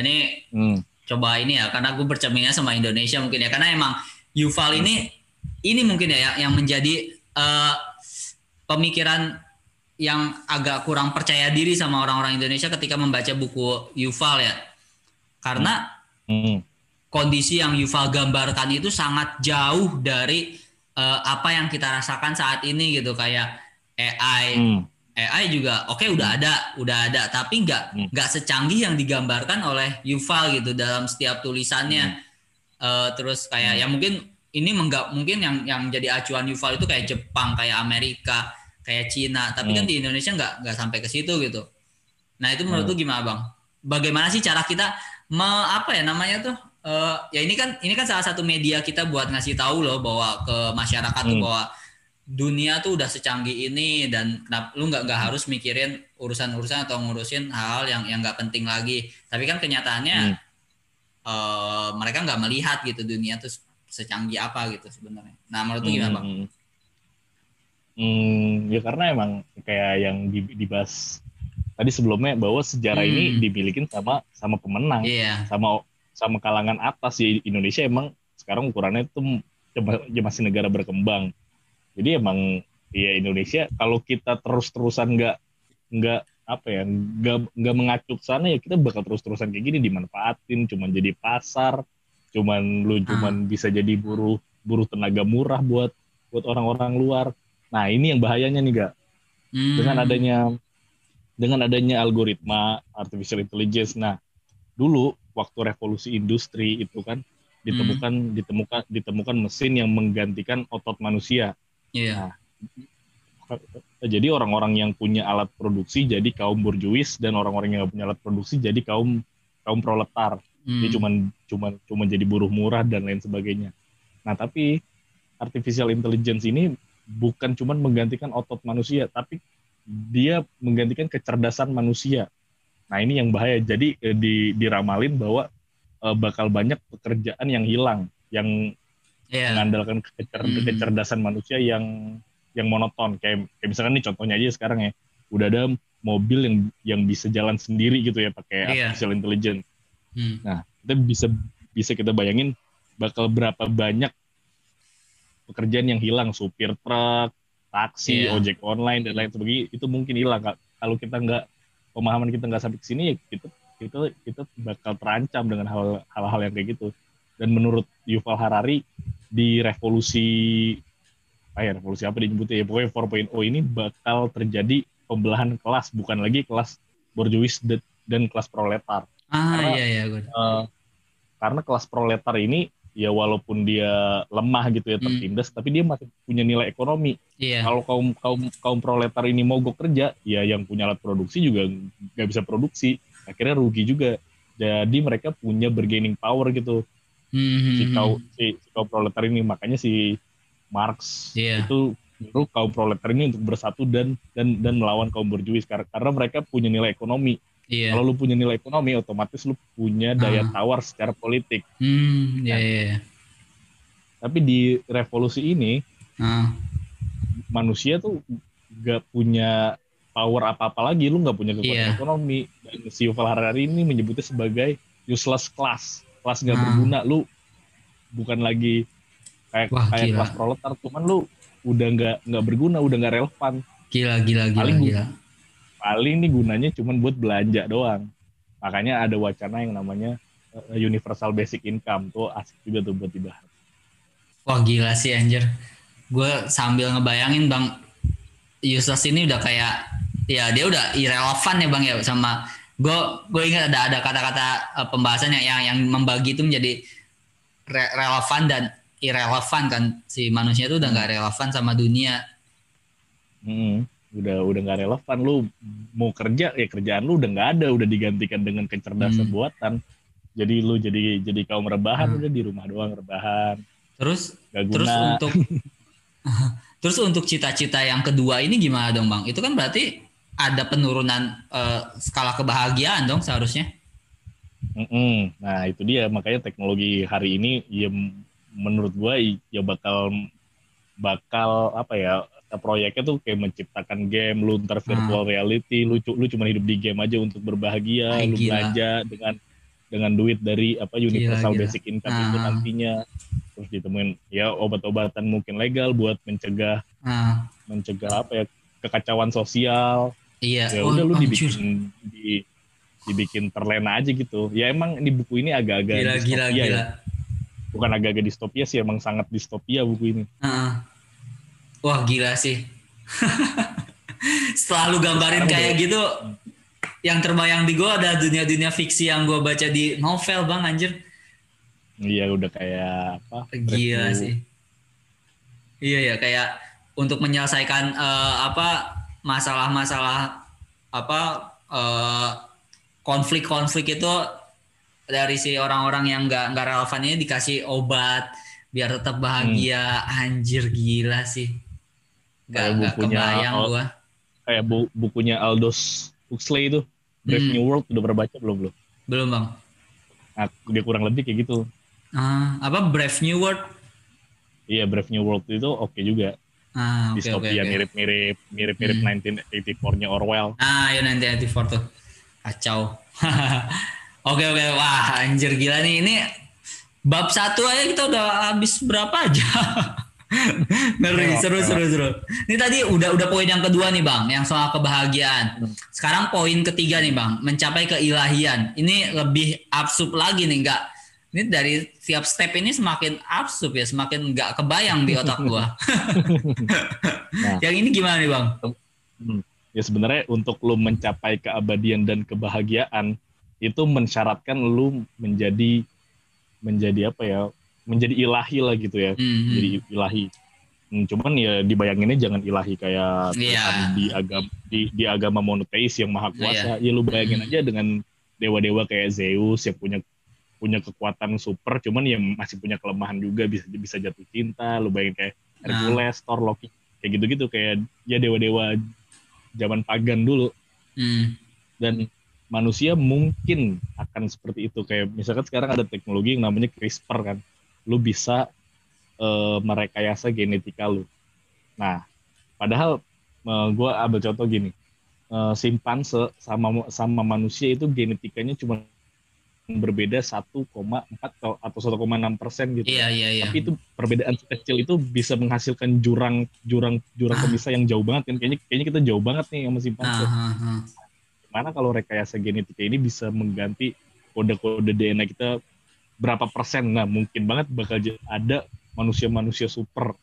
ini Hmm. coba ini ya karena gue bercerminnya sama Indonesia mungkin ya karena emang Yuval ini ini mungkin ya yang menjadi eh, pemikiran yang agak kurang percaya diri sama orang-orang Indonesia ketika membaca buku Yuval ya karena Hmm. kondisi yang Yuval gambarkan itu sangat jauh dari eh, apa yang kita rasakan saat ini gitu kayak AI Hmm. AI juga oke udah ada udah ada tapi nggak Hmm. nggak secanggih yang digambarkan oleh Yuval gitu dalam setiap tulisannya Eh, terus kayak ya mungkin ini menggak mungkin yang yang jadi acuan Yuval itu kayak Jepang kayak Amerika kayak Cina tapi kan Hmm. di Indonesia nggak nggak sampai ke situ gitu nah itu menurut Hmm. gimana bang bagaimana sih cara kita me, apa ya namanya tuh eh, ya ini kan ini kan salah satu media kita buat ngasih tahu loh bahwa ke masyarakat tuh Hmm. bahwa dunia tuh udah secanggih ini dan kenapa lu nggak nggak harus mikirin urusan-urusan atau ngurusin hal-hal yang yang nggak penting lagi tapi kan kenyataannya Hmm. eh, mereka nggak melihat gitu dunia tuh secanggih apa gitu sebenarnya nah menurut lu gimana bang Hmm. Hmm, ya karena emang kayak yang di- dibahas tadi sebelumnya bahwa sejarah ini Hmm. dimiliki sama sama pemenang, iya sama sama kalangan atas di Indonesia emang sekarang ukurannya itu ya masih negara berkembang. Jadi emang ya Indonesia kalau kita terus-terusan nggak nggak apa ya nggak nggak mengacu ke sana ya kita bakal terus-terusan kayak gini dimanfaatin cuman jadi pasar cuman lu cuman bisa jadi buruh buruh tenaga murah buat buat orang-orang luar. Nah ini yang bahayanya nih gak Hmm. dengan adanya dengan adanya algoritma artificial intelligence. Nah dulu waktu revolusi industri itu kan ditemukan ditemukan ditemukan mesin yang menggantikan otot manusia iya. Jadi orang-orang yang punya alat produksi jadi kaum burjuis dan orang-orang yang nggak punya alat produksi jadi kaum kaum proletar. Hmm. dia cuman cuman cuman jadi buruh murah dan lain sebagainya. Nah tapi artificial intelligence ini bukan cuman menggantikan otot manusia tapi dia menggantikan kecerdasan manusia. Nah ini yang bahaya. Jadi eh, di diramalin bahwa eh, bakal banyak pekerjaan yang hilang yang iya mengandalkan kecer- Hmm. kecerdasan manusia yang yang monoton kayak, kayak misalkan nih contohnya aja sekarang ya udah ada mobil yang yang bisa jalan sendiri gitu ya pakai Iya. artificial intelligence. Hmm. Kita bisa bisa kita bayangin bakal berapa banyak pekerjaan yang hilang supir truk, taksi, Iya. ojek online dan lain sebagainya itu mungkin hilang kalau kita nggak pemahaman kita nggak sampai ke sini ya kita kita kita bakal terancam dengan hal hal-hal yang kayak gitu. Dan menurut Yuval Harari di revolusi ah ya revolusi apa disebutnya ya pokoknya 4.0 ini bakal terjadi pembelahan kelas bukan lagi kelas borjuis dan- kelas proletar. Ah Karena- iya iya gue. Eh, karena kelas proletar ini ya walaupun dia lemah gitu ya Hmm. tertindas tapi dia masih punya nilai ekonomi Iya. kalau kaum kaum kaum proletar ini mogok kerja ya yang punya alat produksi juga nggak bisa produksi akhirnya rugi juga jadi mereka punya bargaining power gitu Hmm, si hmm, kaum hmm. si, si kaum proletar ini makanya si Marx Iya. itu nyuruh kaum proletar ini untuk bersatu dan dan dan melawan kaum borjuis karena, karena mereka punya nilai ekonomi Iya. kalau lu punya nilai ekonomi otomatis lu punya daya Ah. tawar secara politik Hmm, iya iya. iya. tapi di revolusi ini Ah, manusia tuh gak punya power apa-apa lagi, lu nggak punya kekuatan Iya. ekonomi. Dan si Yuval Harari ini menyebutnya sebagai useless class, kelas nggak Ah. berguna. Lu bukan lagi kayak Wah, kayak gila. kelas proletar, cuman lu udah nggak nggak berguna, udah nggak relevan. gila gila gila Paling gila. Paling nih gunanya cuman buat belanja doang. Makanya ada wacana yang namanya eh, universal basic income tuh asik juga tuh buat dibahas. Wah gila sih anjir. Gue sambil ngebayangin bang, useless ini udah kayak ya dia udah irrelevan ya bang ya sama gue gue ingat ada ada kata-kata eh, pembahasan yang yang membagi itu menjadi re- relevan dan irrelevan kan. Si manusia itu udah nggak relevan sama dunia. Hmm, udah udah nggak relevan. Lu mau kerja ya kerjaan lu udah nggak ada. Udah digantikan dengan kecerdasan Hmm. buatan. Jadi lu jadi jadi kaum rebahan Hmm. udah di rumah doang rebahan. Terus terus untuk terus untuk cita-cita yang kedua ini gimana dong bang? Itu kan berarti ada penurunan eh, skala kebahagiaan dong seharusnya Mm-mm. nah itu dia makanya teknologi hari ini ya menurut gua i- ya bakal bakal apa ya proyeknya tuh kayak menciptakan game lu ntar virtual reality lu cu- lu cuma hidup di game aja untuk berbahagia Ay, lu gila. belanja dengan dengan duit dari apa universal gila. basic income itu Ah. nantinya terus ditemuin ya obat-obatan mungkin legal buat mencegah nah mencegah apa ya kekacauan sosial iya ya Oh, udah lu dibikin di, dibikin terlena aja gitu. Ya emang di buku ini agak-agak gila gila gila ya. bukan agak-agak distopia sih emang sangat distopia buku ini. Heeh. wah gila sih. Setelah lu gambarin Sekarang kayak udah- gitu yang terbayang di gue ada dunia-dunia fiksi yang gue baca di novel bang anjir. Iya udah kayak apa Gila Breakthrough. sih. Iya ya kayak untuk menyelesaikan eh, apa masalah-masalah apa eh, konflik-konflik itu dari si orang-orang yang nggak nggak relevan ini dikasih obat biar tetap bahagia. Anjir gila sih. Gak, Kayak gak bukunya kebayang Al- gua. kayak bu- bukunya Aldous Huxley itu Brave Hmm. New World udah pernah baca belum belum Belum bang. nah, dia kurang lebih kayak gitu Ah, apa Brave New World? iya Brave New World itu oke juga Ah, oke. distopia mirip-mirip mirip-mirip Hmm. 1984-nya Orwell Ah, ya nanti 94 tuh. Kacau. oke oke, wah anjir gila nih. Ini bab satu aja kita udah habis berapa aja. Ngeri, seru seru seru. Ini tadi udah udah poin yang kedua nih bang, yang soal kebahagiaan. Sekarang poin ketiga nih bang, mencapai keilahian. Ini lebih absurd lagi nih, enggak? Ini dari tiap step ini semakin absurd ya, semakin nggak kebayang di otak gua. Nah. yang ini gimana nih bang? Hmm. ya sebenarnya untuk lu mencapai keabadian dan kebahagiaan itu mensyaratkan lu menjadi menjadi apa ya menjadi ilahi lah gitu ya Hmm, hmm. jadi ilahi Hmm, cuman ya dibayanginnya jangan ilahi kayak Iya. Tuhan di agama di, di agama monoteis yang maha kuasa ya lu bayangin Hmm. aja dengan dewa-dewa kayak Zeus yang punya punya kekuatan super cuman yang masih punya kelemahan juga bisa bisa jatuh cinta lu bayangin kayak Nah. Hercules, Thor, Loki kayak gitu-gitu kayak ya dewa-dewa zaman pagan dulu Hmm. dan manusia mungkin akan seperti itu kayak misalkan sekarang ada teknologi yang namanya CRISPR kan lu bisa eh, merekayasa genetika lu nah padahal gue ambil contoh gini uh, simpanse sama sama manusia itu genetikanya cuma berbeda 1,4 atau atau 1,6 persen gitu. Iya iya iya. Tapi itu perbedaan kecil itu bisa menghasilkan jurang jurang jurang Ah. pemisah yang jauh banget kan. Kayaknya kayaknya kita jauh banget nih sama simpanse. Ah, ah, ah. Gimana kalau rekayasa genetika ini bisa mengganti kode-kode DNA kita berapa persen? Nah mungkin banget bakal ada manusia-manusia super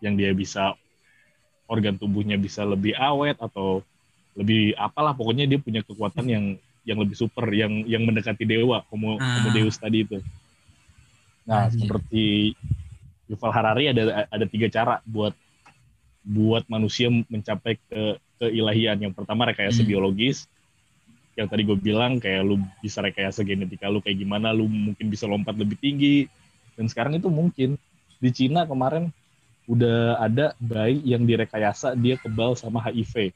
yang dia bisa organ tubuhnya bisa lebih awet atau lebih apalah pokoknya dia punya kekuatan yang yang lebih super yang yang mendekati dewa homo, Ah. homo deus tadi itu. Nah Anjir. seperti Yuval Harari ada ada tiga cara buat buat manusia mencapai ke keilahian. Yang pertama rekayasa Hmm. biologis. Yang tadi gue bilang kayak lu bisa rekayasa genetika lu kayak gimana, lu mungkin bisa lompat lebih tinggi. Dan sekarang itu mungkin di Cina kemarin udah ada bayi yang direkayasa dia kebal sama HIV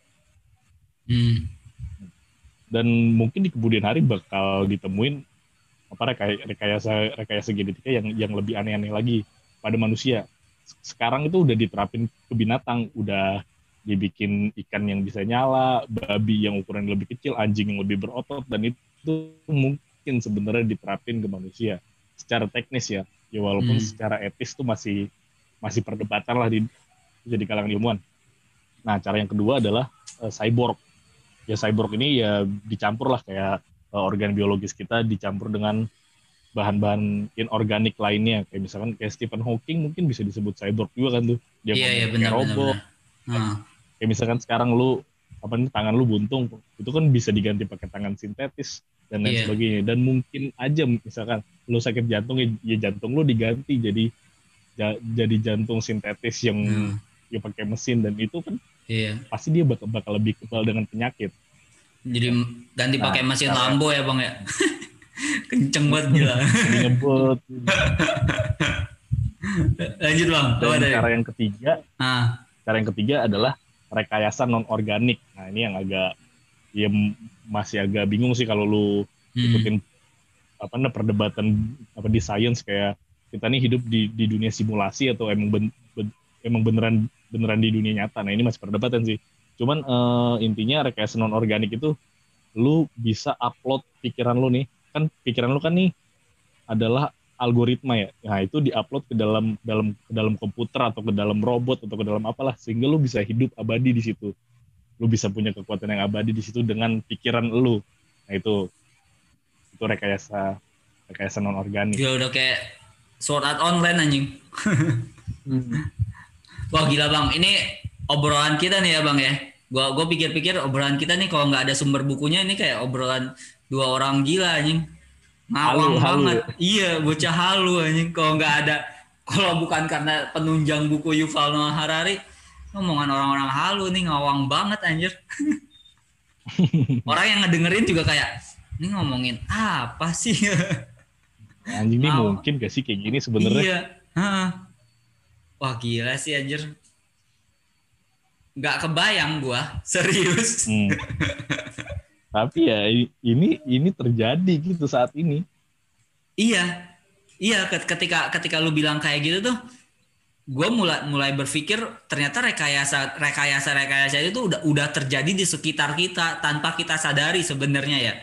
Hmm. Dan mungkin di kemudian hari bakal ditemuin apa rekay- rekayasa rekayasa genetika yang yang lebih aneh-aneh lagi pada manusia. Sekarang itu udah diterapin ke binatang, udah dibikin ikan yang bisa nyala, babi yang ukuran lebih kecil, anjing yang lebih berotot dan itu mungkin sebenarnya diterapin ke manusia secara teknis ya. Ya walaupun Hmm. secara etis tuh masih masih perdebatan lah di jadi kalangan ilmuwan. Nah, cara yang kedua adalah eh, cyborg ya cyborg ini ya dicampur lah kayak uh, organ biologis kita dicampur dengan bahan-bahan inorganik lainnya kayak misalkan kayak Stephen Hawking mungkin bisa disebut cyborg juga kan tuh dia Iya mau iya benar benar. robot benar. Ah. kayak misalkan sekarang lu apa nih tangan lu buntung itu kan bisa diganti pakai tangan sintetis dan lain Iya. sebagainya dan mungkin aja misalkan lu sakit jantung ya, ya jantung lu diganti jadi ja- jadi jantung sintetis yang Hmm. Ya pakai mesin dan itu kan Iya. pasti dia bakal bakal lebih kebal dengan penyakit Jadi ganti Nah, pakai mesin cara- Lambo ya bang ya. Kenceng banget gila. ngebut Lanjut bang. Dan cara yang ketiga Ah. cara yang ketiga adalah rekayasa non organik nah ini yang agak ya masih agak bingung sih kalau lu Hmm. ikutin apa perdebatan apa di science kayak kita nih hidup di di dunia simulasi atau emang ben- emang beneran beneran di dunia nyata. Nah ini masih perdebatan sih. Cuman eh, intinya rekayasa non organik itu lu bisa upload pikiran lu nih. Kan pikiran lu kan nih adalah algoritma ya. Nah itu diupload ke dalam dalam ke dalam komputer atau ke dalam robot atau ke dalam apalah sehingga lu bisa hidup abadi di situ. Lu bisa punya kekuatan yang abadi di situ dengan pikiran lu. Nah itu itu rekayasa rekayasa non organik Gila udah kayak Sword Art Online anjing. Wah gila bang, ini obrolan kita nih ya bang ya. Gua gua pikir-pikir obrolan kita nih kalau nggak ada sumber bukunya ini kayak obrolan dua orang gila anjing. Ngawang Halu, halu. banget. Iya, bocah halu anjing. Kalau nggak ada kalau bukan karena penunjang buku Yuval Noah Harari, ngomongan orang-orang halu nih ngawang banget anjir. orang yang ngedengerin juga kayak ini ngomongin apa sih? anjing ini mungkin gak sih kayak gini sebenarnya Iya. Wah gila sih anjir. Nggak kebayang gua, serius. Hmm. tapi ya ini ini terjadi gitu saat ini Iya. Iya ket- ketika ketika lu bilang kayak gitu tuh gua mulai mulai berpikir ternyata rekayasa rekayasa rekayasa itu udah udah terjadi di sekitar kita tanpa kita sadari sebenarnya ya.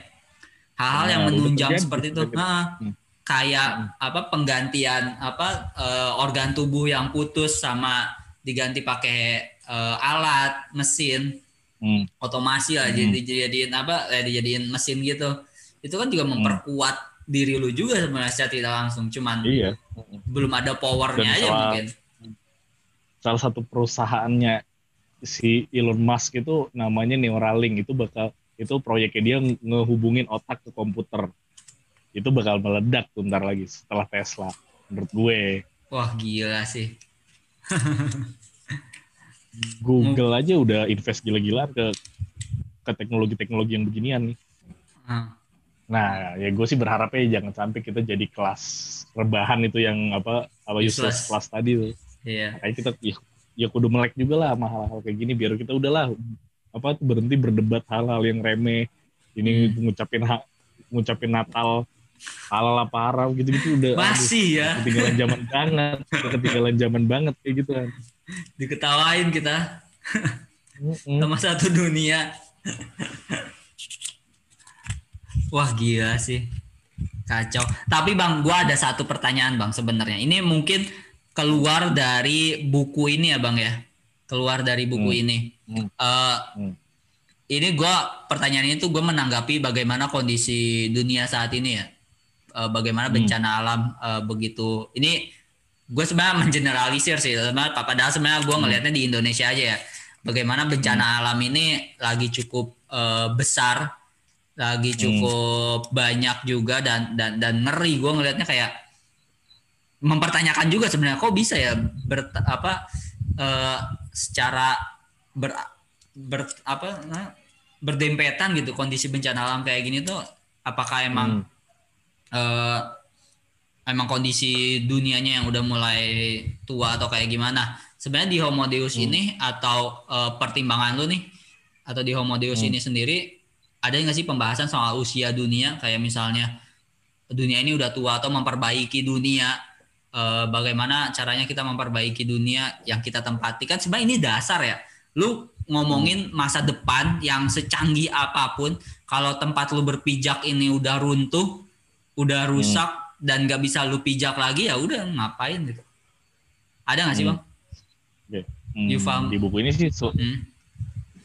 Hal-hal yang Nah, udah menunjang terjadi, seperti itu. Hmm. Kayak apa penggantian apa eh, organ tubuh yang putus sama diganti pakai eh, alat mesin. Hmm. otomasi lah Hmm. jadi dijadiin apa eh, dijadiin mesin gitu. Itu kan juga memperkuat diri lu juga sebenarnya secara tidak langsung cuman iya. belum ada powernya Dan aja salah- mungkin. salah satu perusahaannya si Elon Musk itu namanya Neuralink. Itu bakal itu proyeknya dia nge- ngehubungin otak ke komputer itu bakal meledak tuh ntar lagi setelah Tesla menurut gue. Wah gila sih. Google aja udah invest gila-gilaan ke ke teknologi-teknologi yang beginian nih. Ah, nah ya gue sih berharapnya jangan sampai kita jadi kelas rebahan itu yang apa apa useless, Useless. class tadi tuh. Iya. Kayak kita ya, ya kudu melek juga lah sama hal-hal kayak gini biar kita udahlah apa berhenti berdebat hal-hal yang remeh. Ini Hmm. ngucapin hak ngucapin Natal halal apa haram gitu-gitu udah aduh, masih ya ketinggalan zaman banget ketinggalan zaman banget kayak gitu kan diketawain kita sama satu dunia Wah gila sih. Kacau. Tapi Bang, gua ada satu pertanyaan Bang sebenarnya. Ini mungkin keluar dari buku ini ya Bang ya. Keluar dari buku Hmm. ini. Hmm. Eh, Hmm. Ini gua pertanyaan itu gue menanggapi bagaimana kondisi dunia saat ini ya. Eh, bagaimana Hmm. bencana alam eh, begitu. Ini gue sebenarnya mengeneralisir sih. Sebenarnya padahal sebenarnya gue ngelihatnya di Indonesia aja ya. Bagaimana bencana alam ini lagi cukup eh, besar, lagi cukup banyak juga dan dan dan ngeri. Gue ngelihatnya kayak mempertanyakan juga sebenarnya kok bisa ya ber apa eh, secara ber ber apa nah, berdempetan gitu kondisi bencana alam kayak gini tuh apakah emang eh, emang kondisi dunianya yang udah mulai tua atau kayak gimana. Sebenarnya di Homo Deus Hmm. ini atau eh, pertimbangan lu nih atau di Homo Deus Hmm. ini sendiri ada nggak sih pembahasan soal usia dunia? Kayak misalnya dunia ini udah tua atau memperbaiki dunia. Eh, bagaimana caranya kita memperbaiki dunia yang kita tempati? Kan sebenarnya ini dasar ya. Lu ngomongin masa depan yang secanggih apa pun kalau tempat lu berpijak ini udah runtuh udah rusak dan gak bisa lu pijak lagi ya udah ngapain gitu. Ada nggak sih Hmm. bang? Hmm, You found- di buku ini sih so- Hmm.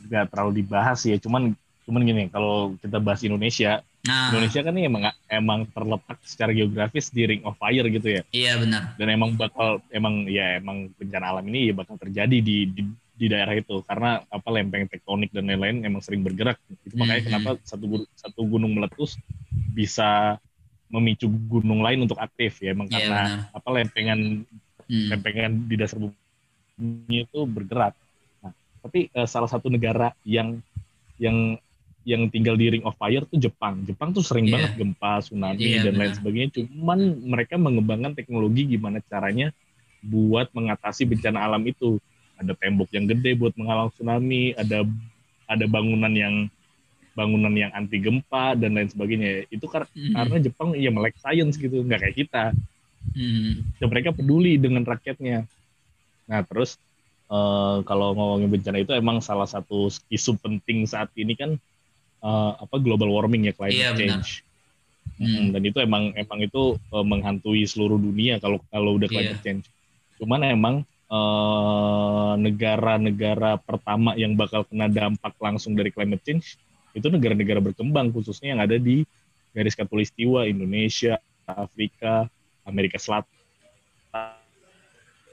nggak terlalu dibahas ya cuman cuman gini kalau kita bahas Indonesia nah. Indonesia kan ini emang emang terletak secara geografis di Ring of Fire gitu ya. Iya benar. Dan emang bakal emang ya emang bencana alam ini ya bakal terjadi di di, di daerah itu. Karena apa lempeng tektonik dan lain-lain emang sering bergerak. Itu makanya Mhm. kenapa satu gu- satu gunung meletus bisa memicu gunung lain untuk aktif ya emang Iya, karena benar. apa lempengan Hmm. lempengan di dasar bumi itu bergerak. Nah, tapi eh, salah satu negara yang yang yang tinggal di Ring of Fire tuh Jepang. Jepang tuh sering Iya. banget gempa, tsunami Iya, dan lain benar. sebagainya. Cuman mereka mengembangkan teknologi gimana caranya buat mengatasi bencana alam itu. Ada tembok yang gede buat menghalang tsunami, ada ada bangunan yang bangunan yang anti gempa dan lain sebagainya. Itu kar- Hmm. karena Jepang ya melek science gitu, nggak kayak kita Hmm. dan mereka peduli dengan rakyatnya. Nah terus eh, kalau ngomongin bencana itu emang salah satu isu penting saat ini kan eh, apa global warming ya climate Iya, benar. change. Hmm. Mm, Dan itu emang emang itu eh, menghantui seluruh dunia kalau kalau udah climate Iya. change. Cuman emang negara-negara pertama yang bakal kena dampak langsung dari climate change itu negara-negara berkembang khususnya yang ada di garis katulistiwa Indonesia, Afrika, Amerika Selatan.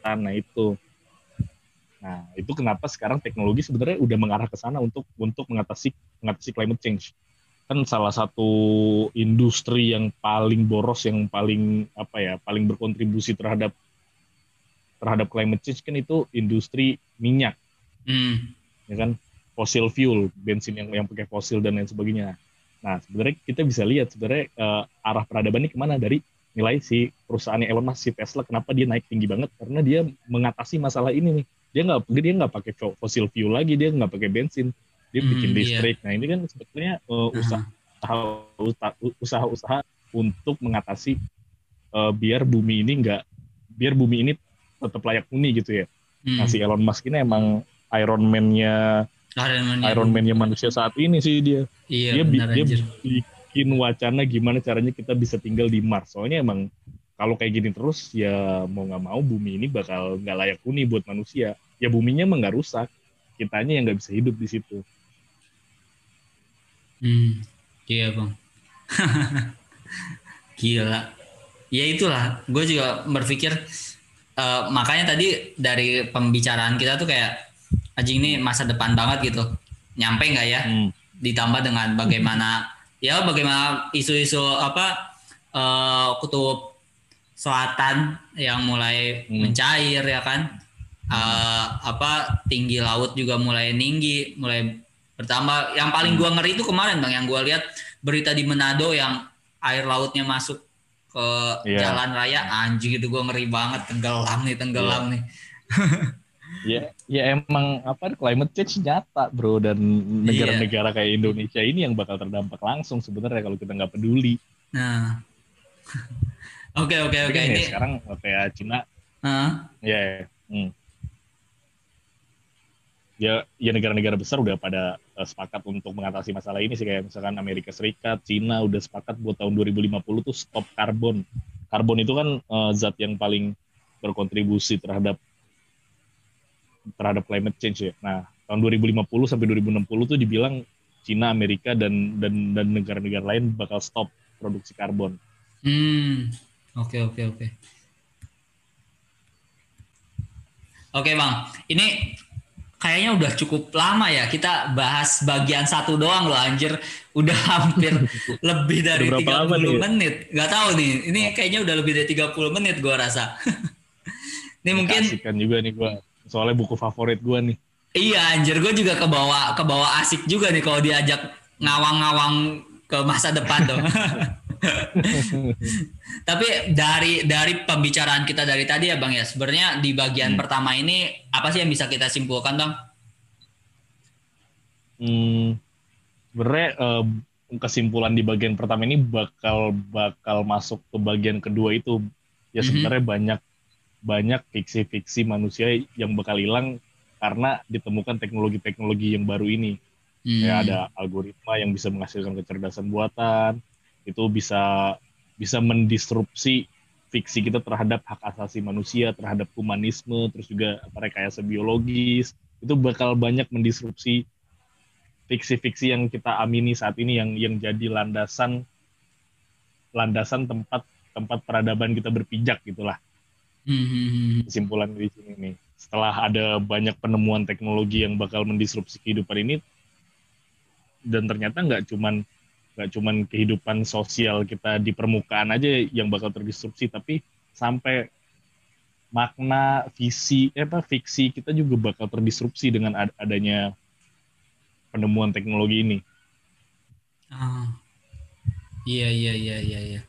Nah itu. Nah itu kenapa sekarang teknologi sebenarnya udah mengarah ke sana untuk untuk mengatasi mengatasi climate change. Kan salah satu industri yang paling boros, yang paling apa ya, paling berkontribusi terhadap terhadap climate change kan itu industri minyak, Hmm. ya kan fossil fuel, bensin yang yang pakai fosil dan lain sebagainya. Nah sebenarnya kita bisa lihat sebenarnya eh, arah peradaban ini ke mana? Dari nilai si perusahaannya Elon Musk si Tesla kenapa dia naik tinggi banget? Karena dia mengatasi masalah ini nih. Dia nggak dia nggak pakai fo- fossil fuel lagi dia nggak pakai bensin. Dia Hmm, bikin iya. listrik. Nah ini kan sebetulnya eh, usaha usaha usaha untuk mengatasi eh, biar bumi ini nggak biar bumi ini tetap layak huni gitu ya. Hmm. nah si Elon Musk ini emang Iron Man-nya Iron Man. Iron Man-nya manusia saat ini sih dia Iya dia, benar dia anjir. bikin wacana gimana caranya kita bisa tinggal di Mars. Soalnya emang kalau kayak gini terus ya mau nggak mau bumi ini bakal nggak layak huni buat manusia. Ya buminya emang nggak rusak, kitanya yang nggak bisa hidup di situ. Hmm. Iya bang. Gila. Ya itulah. Gue juga berpikir eh, makanya tadi dari pembicaraan kita tuh kayak anjing ini masa depan banget gitu. Nyampe nggak ya? Hmm. Ditambah dengan bagaimana ya bagaimana isu-isu apa eh, kutub selatan yang mulai Hmm. mencair ya kan. Eh, apa tinggi laut juga mulai tinggi, mulai bertambah. Yang paling gua ngeri itu kemarin bang, yang gua lihat berita di Manado yang air lautnya masuk ke Iya. jalan raya, anjing itu gua ngeri banget, tenggelam nih, tenggelam nih. Ya, ya emang apa climate change nyata bro dan negara-negara kayak Indonesia ini yang bakal terdampak langsung sebenarnya kalau kita nggak peduli. Nah, oke oke oke ya ini, sekarang kayak Cina, Hah? ya, hmm. ya, ya, Ini ya ya negara-negara besar udah pada uh, sepakat untuk mengatasi masalah ini sih kayak misalkan Amerika Serikat, Cina udah sepakat buat tahun 2050 tuh stop karbon. Karbon itu kan uh, zat yang paling berkontribusi terhadap terhadap climate change ya. Nah, tahun 2050 sampai 2060 tuh dibilang Cina, Amerika dan dan dan negara-negara lain bakal stop produksi karbon. Hmm. Oke, okay, oke, okay, oke. Okay. Oke, Bang. Ini kayaknya udah cukup lama ya kita bahas bagian satu doang loh anjir udah hampir lebih dari tiga puluh menit nggak tahu nih ini kayaknya udah lebih dari 30 menit gua rasa ini mungkin juga nih gua soalnya buku favorit gua nih iya anjir gua juga kebawa kebawa asik juga nih kalau diajak ngawang-ngawang ke masa depan dong Tapi dari dari pembicaraan kita dari tadi ya Bang ya, sebenarnya di bagian hmm. pertama ini apa sih yang bisa kita simpulkan Bang? Hmm, sebenarnya uh, kesimpulan di bagian pertama ini bakal bakal masuk ke bagian kedua itu ya hmm. sebenarnya banyak banyak fiksi-fiksi manusia yang bakal hilang karena ditemukan teknologi-teknologi yang baru ini. Hmm. Kayak ada algoritma yang bisa menghasilkan kecerdasan buatan, itu bisa bisa mendisrupsi fiksi kita terhadap hak asasi manusia, terhadap humanisme, terus juga rekayasa biologis, itu bakal banyak mendisrupsi fiksi-fiksi yang kita amini saat ini yang yang jadi landasan landasan tempat tempat peradaban kita berpijak gitulah. Hmm. Kesimpulan di sini nih. Setelah ada banyak penemuan teknologi yang bakal mendisrupsi kehidupan ini dan ternyata nggak cuman nggak cuman kehidupan sosial kita di permukaan aja yang bakal terdisrupsi tapi sampai makna visi eh, apa fiksi kita juga bakal terdisrupsi dengan ad adanya penemuan teknologi ini. Ah. Iya iya iya iya iya.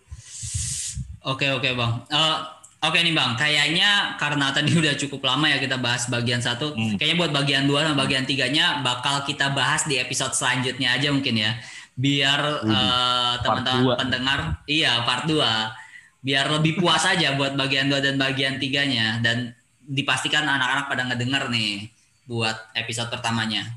Oke oke bang. Uh, oke nih bang. Kayaknya karena tadi udah cukup lama ya kita bahas bagian satu. Hmm. Kayaknya buat bagian dua dan bagian tiganya bakal kita bahas di episode selanjutnya aja mungkin ya biar uh, teman-teman pendengar iya part 2 biar lebih puas aja buat bagian 2 dan bagian tiganya dan dipastikan anak-anak pada ngedenger nih buat episode pertamanya.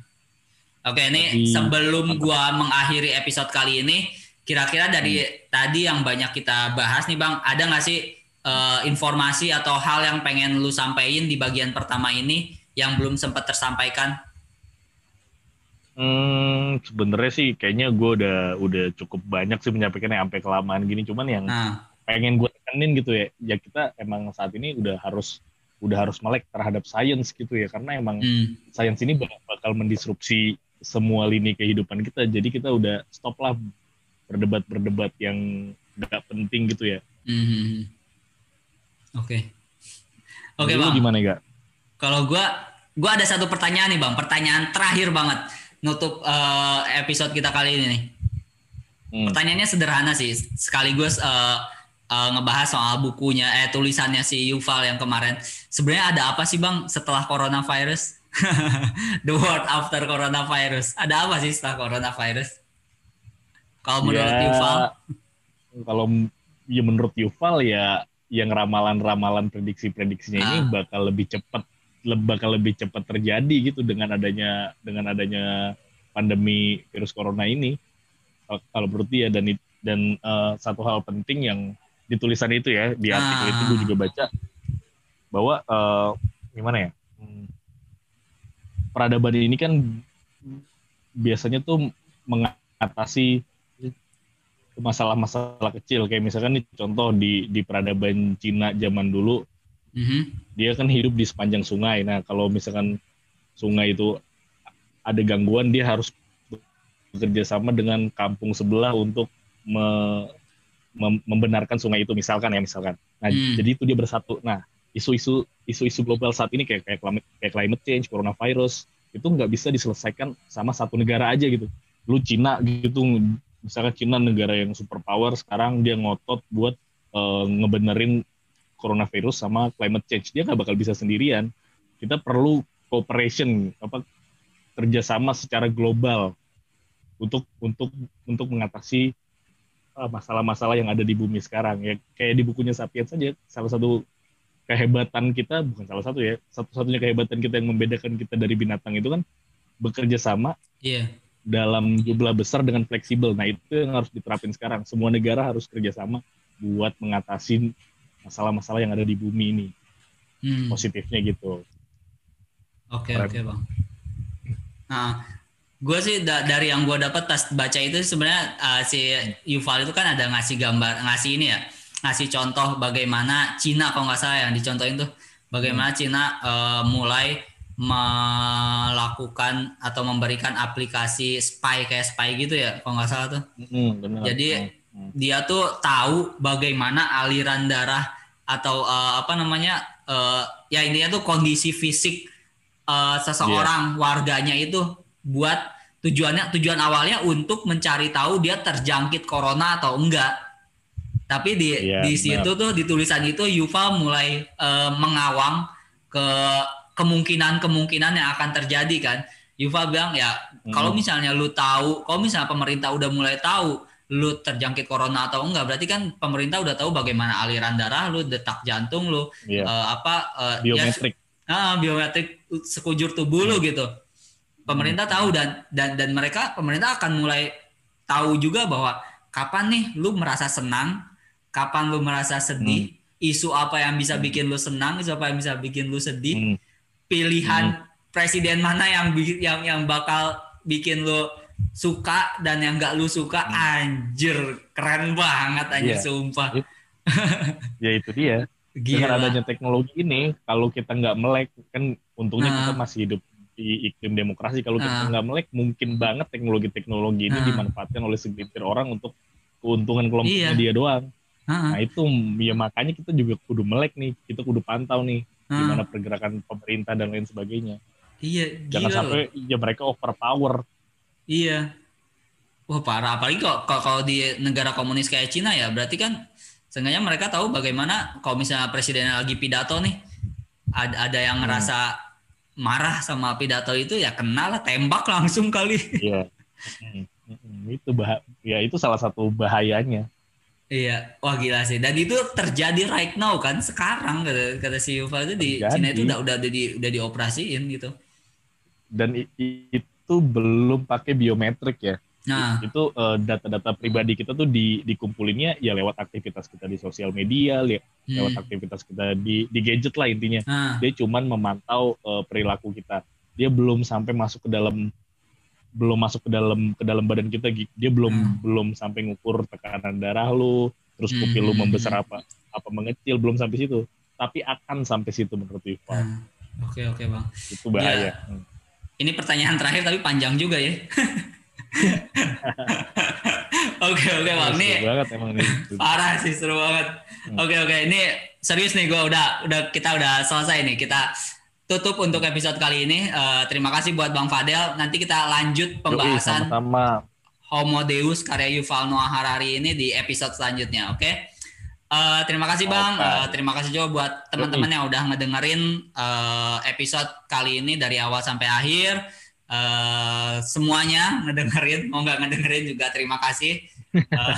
Oke, ini Jadi, sebelum gua mengakhiri episode kali ini, kira-kira dari hmm. tadi yang banyak kita bahas nih Bang, ada nggak sih uh, informasi atau hal yang pengen lu sampaikan di bagian pertama ini yang belum sempat tersampaikan? Hmm, sebenarnya sih kayaknya gue udah udah cukup banyak sih menyampaikannya sampai kelamaan gini. Cuman yang nah. pengen gue tekenin gitu ya, ya kita emang saat ini udah harus udah harus melek terhadap sains gitu ya, karena emang hmm. sains ini bakal mendisrupsi semua lini kehidupan kita. Jadi kita udah stop lah berdebat-berdebat yang gak penting gitu ya. Hmm. hmm, hmm. Oke. Okay. Oke okay, bang. Gimana gak? Kalau gue, gue ada satu pertanyaan nih bang, pertanyaan terakhir banget nutup uh, episode kita kali ini nih. Hmm. Pertanyaannya sederhana sih, sekaligus uh, uh, ngebahas soal bukunya, eh tulisannya si Yuval yang kemarin. Sebenarnya ada apa sih bang setelah coronavirus? The world after coronavirus. Ada apa sih setelah coronavirus? Kalau menurut ya, Yuval? Kalau ya menurut Yuval ya yang ramalan-ramalan prediksi-prediksinya ah. ini bakal lebih cepat bakal lebih cepat terjadi gitu dengan adanya dengan adanya pandemi virus corona ini kalau menurut dia dan dan uh, satu hal penting yang di tulisan itu ya di artikel ah. itu gue juga baca bahwa uh, gimana ya hmm, peradaban ini kan biasanya tuh mengatasi masalah-masalah kecil kayak misalkan nih contoh di di peradaban Cina zaman dulu Mm-hmm. Dia kan hidup di sepanjang sungai. Nah, kalau misalkan sungai itu ada gangguan, dia harus bekerja sama dengan kampung sebelah untuk me, mem, membenarkan sungai itu, misalkan ya, misalkan. Nah, mm. jadi itu dia bersatu. Nah, isu-isu isu-isu global saat ini kayak kayak climate, kayak climate change, coronavirus itu nggak bisa diselesaikan sama satu negara aja gitu. Lu Cina gitu, misalkan Cina negara yang superpower sekarang dia ngotot buat uh, ngebenerin coronavirus sama climate change. Dia nggak bakal bisa sendirian. Kita perlu cooperation apa kerjasama secara global untuk untuk untuk mengatasi uh, masalah-masalah yang ada di bumi sekarang. Ya kayak di bukunya Sapiens saja salah satu kehebatan kita bukan salah satu ya satu-satunya kehebatan kita yang membedakan kita dari binatang itu kan bekerja sama. Iya. Dalam jumlah besar dengan fleksibel. Nah itu yang harus diterapin sekarang. Semua negara harus kerjasama buat mengatasi masalah-masalah yang ada di bumi ini. Hmm. Positifnya gitu. Oke Keren. oke bang. Nah, gue sih da- dari yang gue dapat pas baca itu sebenarnya uh, si Yuval itu kan ada ngasih gambar ngasih ini ya ngasih contoh bagaimana Cina kalau nggak salah yang dicontohin tuh bagaimana Cina uh, mulai melakukan atau memberikan aplikasi spy kayak spy gitu ya kalau nggak salah tuh. Mm, benar. Jadi Mm, mm. dia tuh tahu bagaimana aliran darah atau eh, apa namanya eh, ya intinya tuh kondisi fisik eh, seseorang warganya itu buat tujuannya tujuan awalnya untuk mencari tahu dia terjangkit corona atau enggak. Tapi di Iya, di benar. situ tuh di tulisan itu Yuval mulai eh, mengawang ke kemungkinan-kemungkinan yang akan terjadi kan. Yuval bilang ya kalau Hmm. misalnya lu tahu, kalau misalnya pemerintah udah mulai tahu lu terjangkit corona atau enggak, berarti kan pemerintah udah tahu bagaimana aliran darah lu, detak jantung lu, Iya. eh, apa ya, Biometrik. ah, biometrik sekujur tubuh lu gitu. Pemerintah tahu dan dan dan mereka pemerintah akan mulai tahu juga bahwa kapan nih lu merasa senang, kapan lu merasa sedih, isu apa yang bisa bikin lu senang, isu apa yang bisa bikin lu sedih, Mm, pilihan presiden mana yang yang yang bakal bikin lu suka dan yang gak lu suka anjir keren banget anjir Iya. sumpah ya itu dia. Dengan gila adanya teknologi ini, kalau kita nggak melek, kan untungnya Nah. kita masih hidup di iklim demokrasi. Kalau kita Nah. nggak melek, mungkin banget teknologi-teknologi ini Nah. dimanfaatkan oleh segelintir orang untuk keuntungan kelompoknya Iya. dia doang. Heeh, Nah itu ya makanya kita juga kudu melek nih, kita kudu pantau nih heeh. gimana pergerakan pemerintah dan lain sebagainya. iya Jangan gila sampai ya mereka overpower. iya wah parah apalagi kalau kalau- kalau di negara komunis kayak Cina ya berarti kan seenggaknya mereka tahu bagaimana kalau misalnya presidennya lagi pidato nih ada ada yang Hmm. ngerasa marah sama pidato itu ya kenal lah tembak langsung kali Iya. Mm, mm, itu bah ya itu salah satu bahayanya. Iya, wah gila sih. Dan itu terjadi right now kan sekarang kata, kata si Yuval itu di Terjadi. Cina itu udah udah di udah dioperasiin gitu. Dan itu belum pakai biometrik ya. Nah, itu eh, data-data pribadi kita tuh di, dikumpulinnya ya lewat aktivitas kita di sosial media, le- lewat hmm, aktivitas kita di di gadget lah intinya. nah, Dia cuman memantau eh, perilaku kita. Dia belum sampai masuk ke dalam belum masuk ke dalam ke dalam badan kita. Dia belum Hmm. belum sampai ngukur tekanan darah lu, terus Hmm, pupil lu hmm, membesar hmm. apa apa mengecil belum sampai situ. Tapi akan sampai situ menurut Iqbal. nah. Oke oke bang. Itu bahaya. Ya. Hmm. Ini pertanyaan terakhir tapi panjang juga ya. oke oke bang. Ini Seru banget emang nih. parah sih seru banget. Hmm. Oke oke. Ini serius nih gue udah udah kita udah selesai nih kita tutup untuk episode kali ini. Eh, terima kasih buat Bang Fadel. Nanti kita lanjut pembahasan sama-sama. Homo Deus karya Yuval Noah Harari ini di episode selanjutnya, oke? Eh, terima kasih Bang, Oke. Eh, terima kasih juga buat teman-teman yang udah ngedengerin eh, episode kali ini dari awal sampai akhir. Eh, semuanya ngedengerin, mau nggak ngedengerin juga terima kasih. Eh,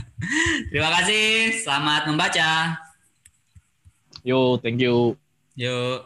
terima kasih, selamat membaca. Yo, thank you. Yuk.